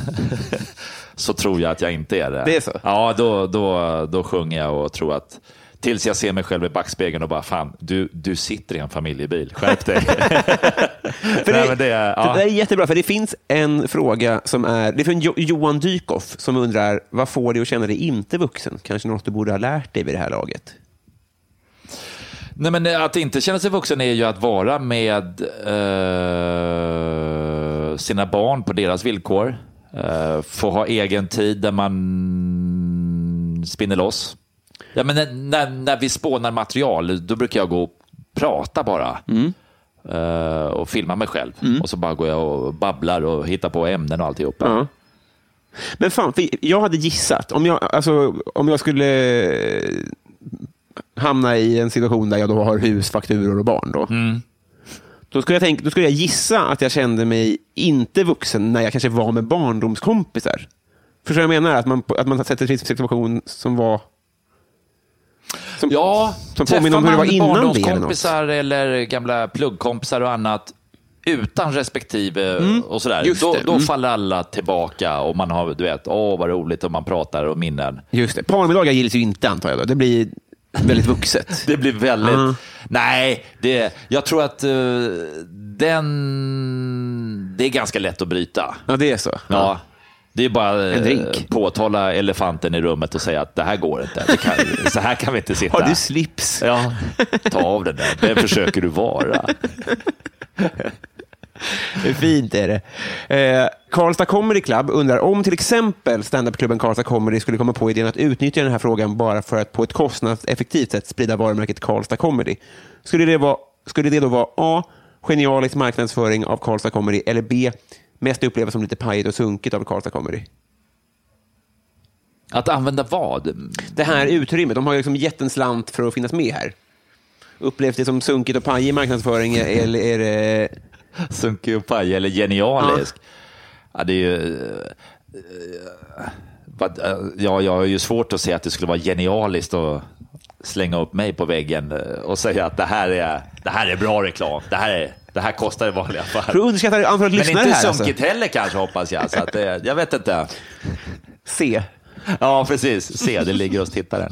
så tror jag att jag inte är det. Det är så? Ja, då, då, då sjunger jag och tror att Tills jag ser mig själv i backspegeln och bara, fan, du, du sitter i en familjebil, skärp dig. För Nej, det, men det är- ja. det är jättebra, för det finns en fråga som är... Det är från jo, Johan Dykhoff som undrar, vad får dig att känna dig inte vuxen? Kanske något du borde ha lärt dig vid det här laget? Nej, men att inte känna sig vuxen är ju att vara med eh, sina barn på deras villkor. Eh, få ha egen tid där man spinner loss. Ja, men när, när, vi spånar material, då brukar jag gå och prata bara. Eh, och filma mig själv. Och så bara går jag och babblar och hittar på ämnen och alltihopa. Ja. Men fan, jag hade gissat, om jag, alltså, om jag skulle eh, hamna i en situation där jag då har hus, fakturor och barn, då, då, skulle jag tänka, då skulle jag gissa att jag kände mig inte vuxen när jag kanske var med barndomskompisar. Förstår du vad jag menar? Att man, att man sätter sig i en situation som var... Som, Ja, Som påminner om hur det var innan eller barndomskompisar eller gamla pluggkompisar och annat utan respektive och sådär, Mm. då, då Mm. faller alla tillbaka och man har, du vet, åh vad roligt och man pratar och minnen. Just det. Parmiddagar gills ju inte, antar jag. Då. Det blir väldigt vuxet. Det blir väldigt... Ja. Nej, det, jag tror att eh, den... Det är ganska lätt att bryta. Ja, det är så. Ja. Det är bara En eh, påtala elefanten i rummet och säga att det här går inte. Det kan, så här kan vi inte sitta. Har du slips? Ja, ta av den där. Vem försöker du vara? Är fint är det. Eh, Karlstad Comedy Club undrar om till exempel standupklubben Karlstad Comedy skulle komma på idén att utnyttja den här frågan bara för att på ett kostnadseffektivt sätt sprida varumärket Karlstad Comedy. Skulle det, vara, skulle det då vara A. Genialisk marknadsföring av Karlstad Comedy eller B. Mest upplevas som lite pajigt och sunkigt av Karlstad Comedy? Att använda vad? Det här utrymmet, de har ju liksom gett en slant för att finnas med här. Upplevs det som sunkigt och pajig marknadsföring eller är det... Sunkig och paj eller genialisk? Ja. det är ju... eh, eh, Ja, jag har ju svårt att säga att det skulle vara genialiskt att slänga upp mig på väggen eh, och säga att det här är, det här är bra reklam. Det här, är, det här kostar i vanliga fall. För att underskatta antalet Men lyssnare inte här. Alltså. sunkigt heller kanske hoppas jag. Så att det, jag vet inte. C. Ja, precis. Se, det ligger hos tittaren.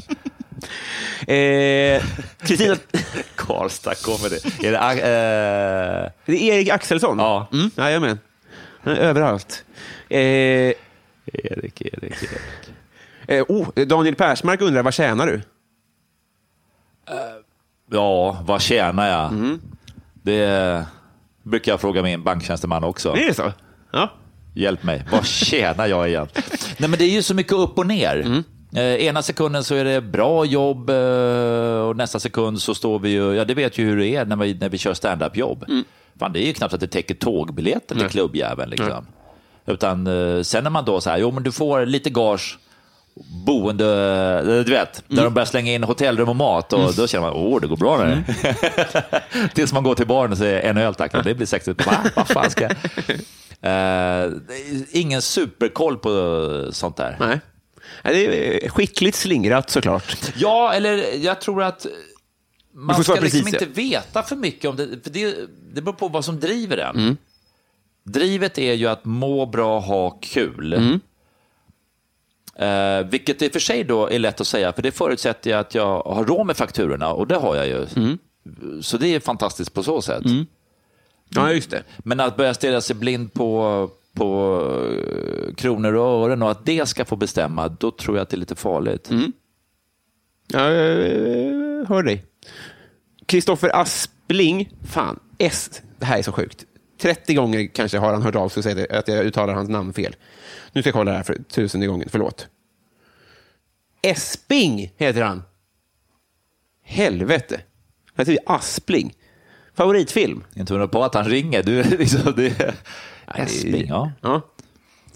Eh, Kristina... Karlstad det. Är det eh, Det är Erik Axelsson? Ja. Mm, jajamän. Han är överallt. Eh, Erik, Erik, Erik. eh, oh, Daniel Persmark undrar, vad tjänar du? Ja, vad tjänar jag? Mm. Det brukar jag fråga min banktjänsteman också. Är det så? Ja. Hjälp mig, vad tjänar jag igen? Nej, men det är ju så mycket upp och ner. Mm. Eh, ena sekunden så är det bra jobb eh, och nästa sekund så står vi ju, ja det vet ju hur det är när vi, när vi kör stand-up-jobb. Mm. Fan, det är ju knappt att det täcker tågbiljetten till klubbjäveln. Liksom. Utan eh, sen när man då så här, jo men du får lite gage, boende, du vet, Mm. när de börjar slänga in hotellrum och mat och då känner man, åh det går bra nu. Mm. Tills man går till baren och säger en öl tack, det blir 60, va? Vad fan ska jag? Är ingen superkoll på sånt där. Nej. Det är skickligt slingrat såklart. Ja, eller jag tror att man ska liksom inte veta för mycket om det. För det, det beror på vad som driver den. Mm. Drivet är ju att må bra, ha kul. Mm. Eh, vilket i och för sig då är lätt att säga, för det förutsätter jag att jag har råd med fakturorna och det har jag ju. Mm. Så det är fantastiskt på så sätt. Ja, just det. Men att börja stirra sig blind på på eh, kronor och ören och att det ska få bestämma, då tror jag att det är lite farligt. Ja, jag eh, hör dig. Kristoffer Aspling, fan, S, det här är så sjukt. 30 gånger kanske har han hört av sig och sagt att jag uttalar hans namn fel. Nu ska jag kolla det här för tusende gången, förlåt. Esping heter han. Helvete. Jag säger Aspling. Favoritfilm? Inte undra på att han ringer. Du, liksom, det, Esping. ja. Ja.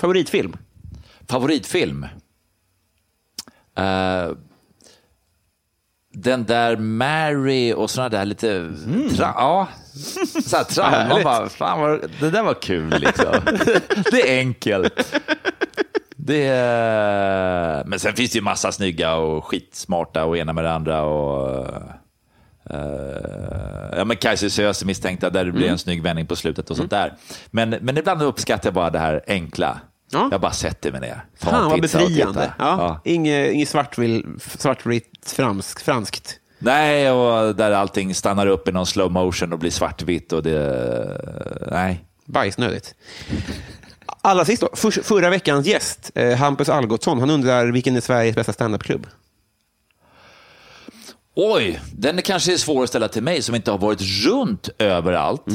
Favoritfilm? Favoritfilm? Eh, den där Mary och sådana där lite... Tra, ja, så här. Man Härligt. bara, fan vad, det där var kul liksom. det är enkelt. Det är, men sen finns det ju massa snygga och skitsmarta och ena med det andra. Och, ja, men Kajsa Söze misstänkta där det blir en snygg vändning på slutet och sånt där. Men, men ibland uppskattar jag bara det här enkla. Ja. Jag bara sätter mig ner. Fan vad befriande. Ja. Ja. Inget, inget svartvitt, svartvitt fransk, franskt. Nej, och där allting stannar upp i någon slow motion och blir svartvitt och det... Nej. Bajsnödigt. Allra sist då, för, förra veckans gäst, eh, Hampus Algotsson, han undrar vilken är Sveriges bästa standupklubb? Oj, den är kanske är svår att ställa till mig som inte har varit runt överallt. Eh,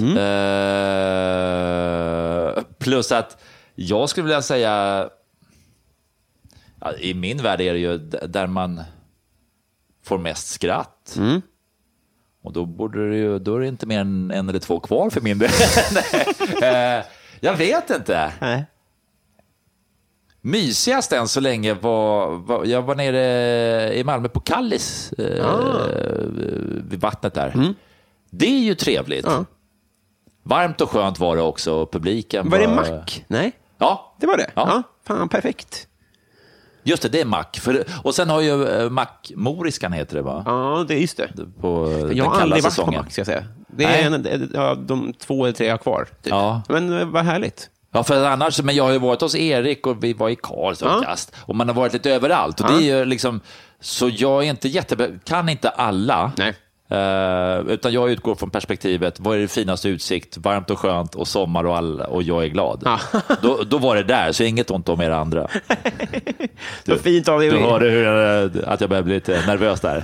plus att jag skulle vilja säga, ja, i min värld är det ju där man får mest skratt. Och då, borde det ju, då är det inte mer än en eller två kvar för min del. Eh, jag vet inte. Nej. Mysigast än så länge var, var jag var nere i Malmö på Kallis, eh, vid vattnet där. Det är ju trevligt. Ja. Varmt och skönt var det också. Publiken Var det Mac? Nej, Ja, det var det? Ja. Fan, perfekt. just det, det är Mac. För, och sen har ju eh, Mac Moriskan heter det va? Ja, det är just det. På Jag har aldrig varit säsongen. på Mac, ska jag säga. Det Nej. är en, ja, de två eller tre jag har kvar. Typ. Ja. Men eh, vad härligt. Ja, för annars, men jag har ju varit hos Erik och vi var i Karlstad och Ja. Och man har varit lite överallt. Och det är liksom, så jag är inte jätte, kan inte alla. Nej. Eh, utan jag utgår från perspektivet, vad är det finaste utsikt, varmt och skönt och sommar och, all, och jag är glad. Ja. Då, då var det där, så inget ont om er andra. Så fint av dig. Du hörde hur, jag- att jag började bli lite nervös där.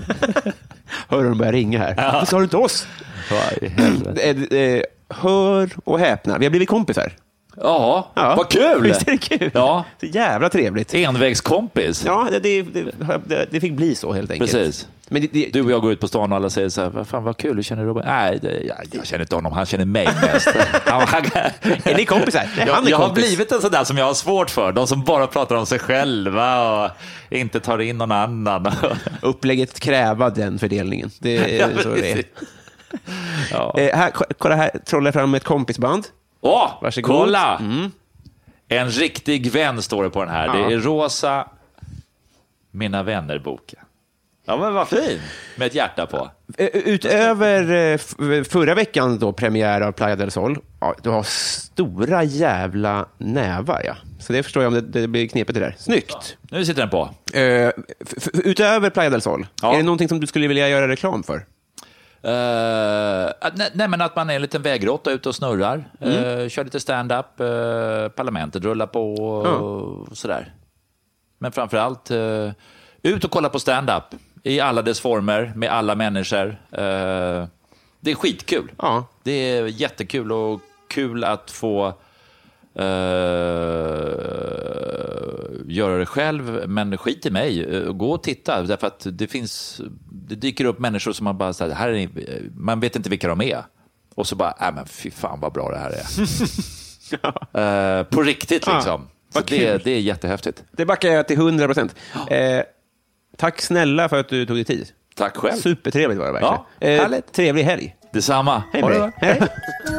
Hör de börjar ringa här. Varför sa du inte oss? Eh, eh, Hör och häpna, vi har blivit kompisar. Ja, Ja. vad kul! Visst är det kul? Ja, Så jävla trevligt. envägskompis. Ja, det, det, det, det fick bli så helt enkelt. Precis. Men det, det, Du och jag går ut på stan och alla säger så här, vad fan vad kul, hur känner du Robin? Nej, det, jag, jag känner inte honom, han känner mig mest. Han- han- är ni kompisar? Nej, jag han är jag har blivit en sån där som jag har svårt för, de som bara pratar om sig själva och inte tar in någon annan. Upplägget kräva den fördelningen. Det är så det är. Ja. Eh, här, ko- kolla här, trollar fram ett kompisband. Åh, Varsågod. kolla! En riktig vän står det på den här. Ja. Det är rosa Mina vänner-boken. Ja, men vad fin! Med ett hjärta på. Eh, Utöver eh, förra veckan då premiär av Playa del Sol, ja, du har stora jävla nävar. Ja. Så det förstår jag om det, det blir knepigt det där. Snyggt! Nu sitter den på. Eh, f- utöver Playa del Sol, Ja. är det någonting som du skulle vilja göra reklam för? Uh, nej, nej, men att man är en liten vägråtta ute och snurrar. Eh, kör lite stand-up, eh, parlamentet rullar på och sådär. Men framför allt uh, ut och kolla på stand-up i alla dess former, med alla människor. Det är skitkul. Ja. Det är jättekul och kul att få eh, göra det själv, men skit i mig. Eh, Gå och titta, därför att det finns, det dyker upp människor som man bara, så här, här är, man vet inte vilka de är. Och så bara, äh, men fy fan vad bra det här är. Eh, på riktigt liksom. Vad det, det är jättehäftigt. Det backar jag till 100 procent. Eh, tack snälla för att du tog dig tid. Tack själv. Supertrevligt var det verkligen. Ja, eh, trevlig helg. Detsamma. Hej med dig.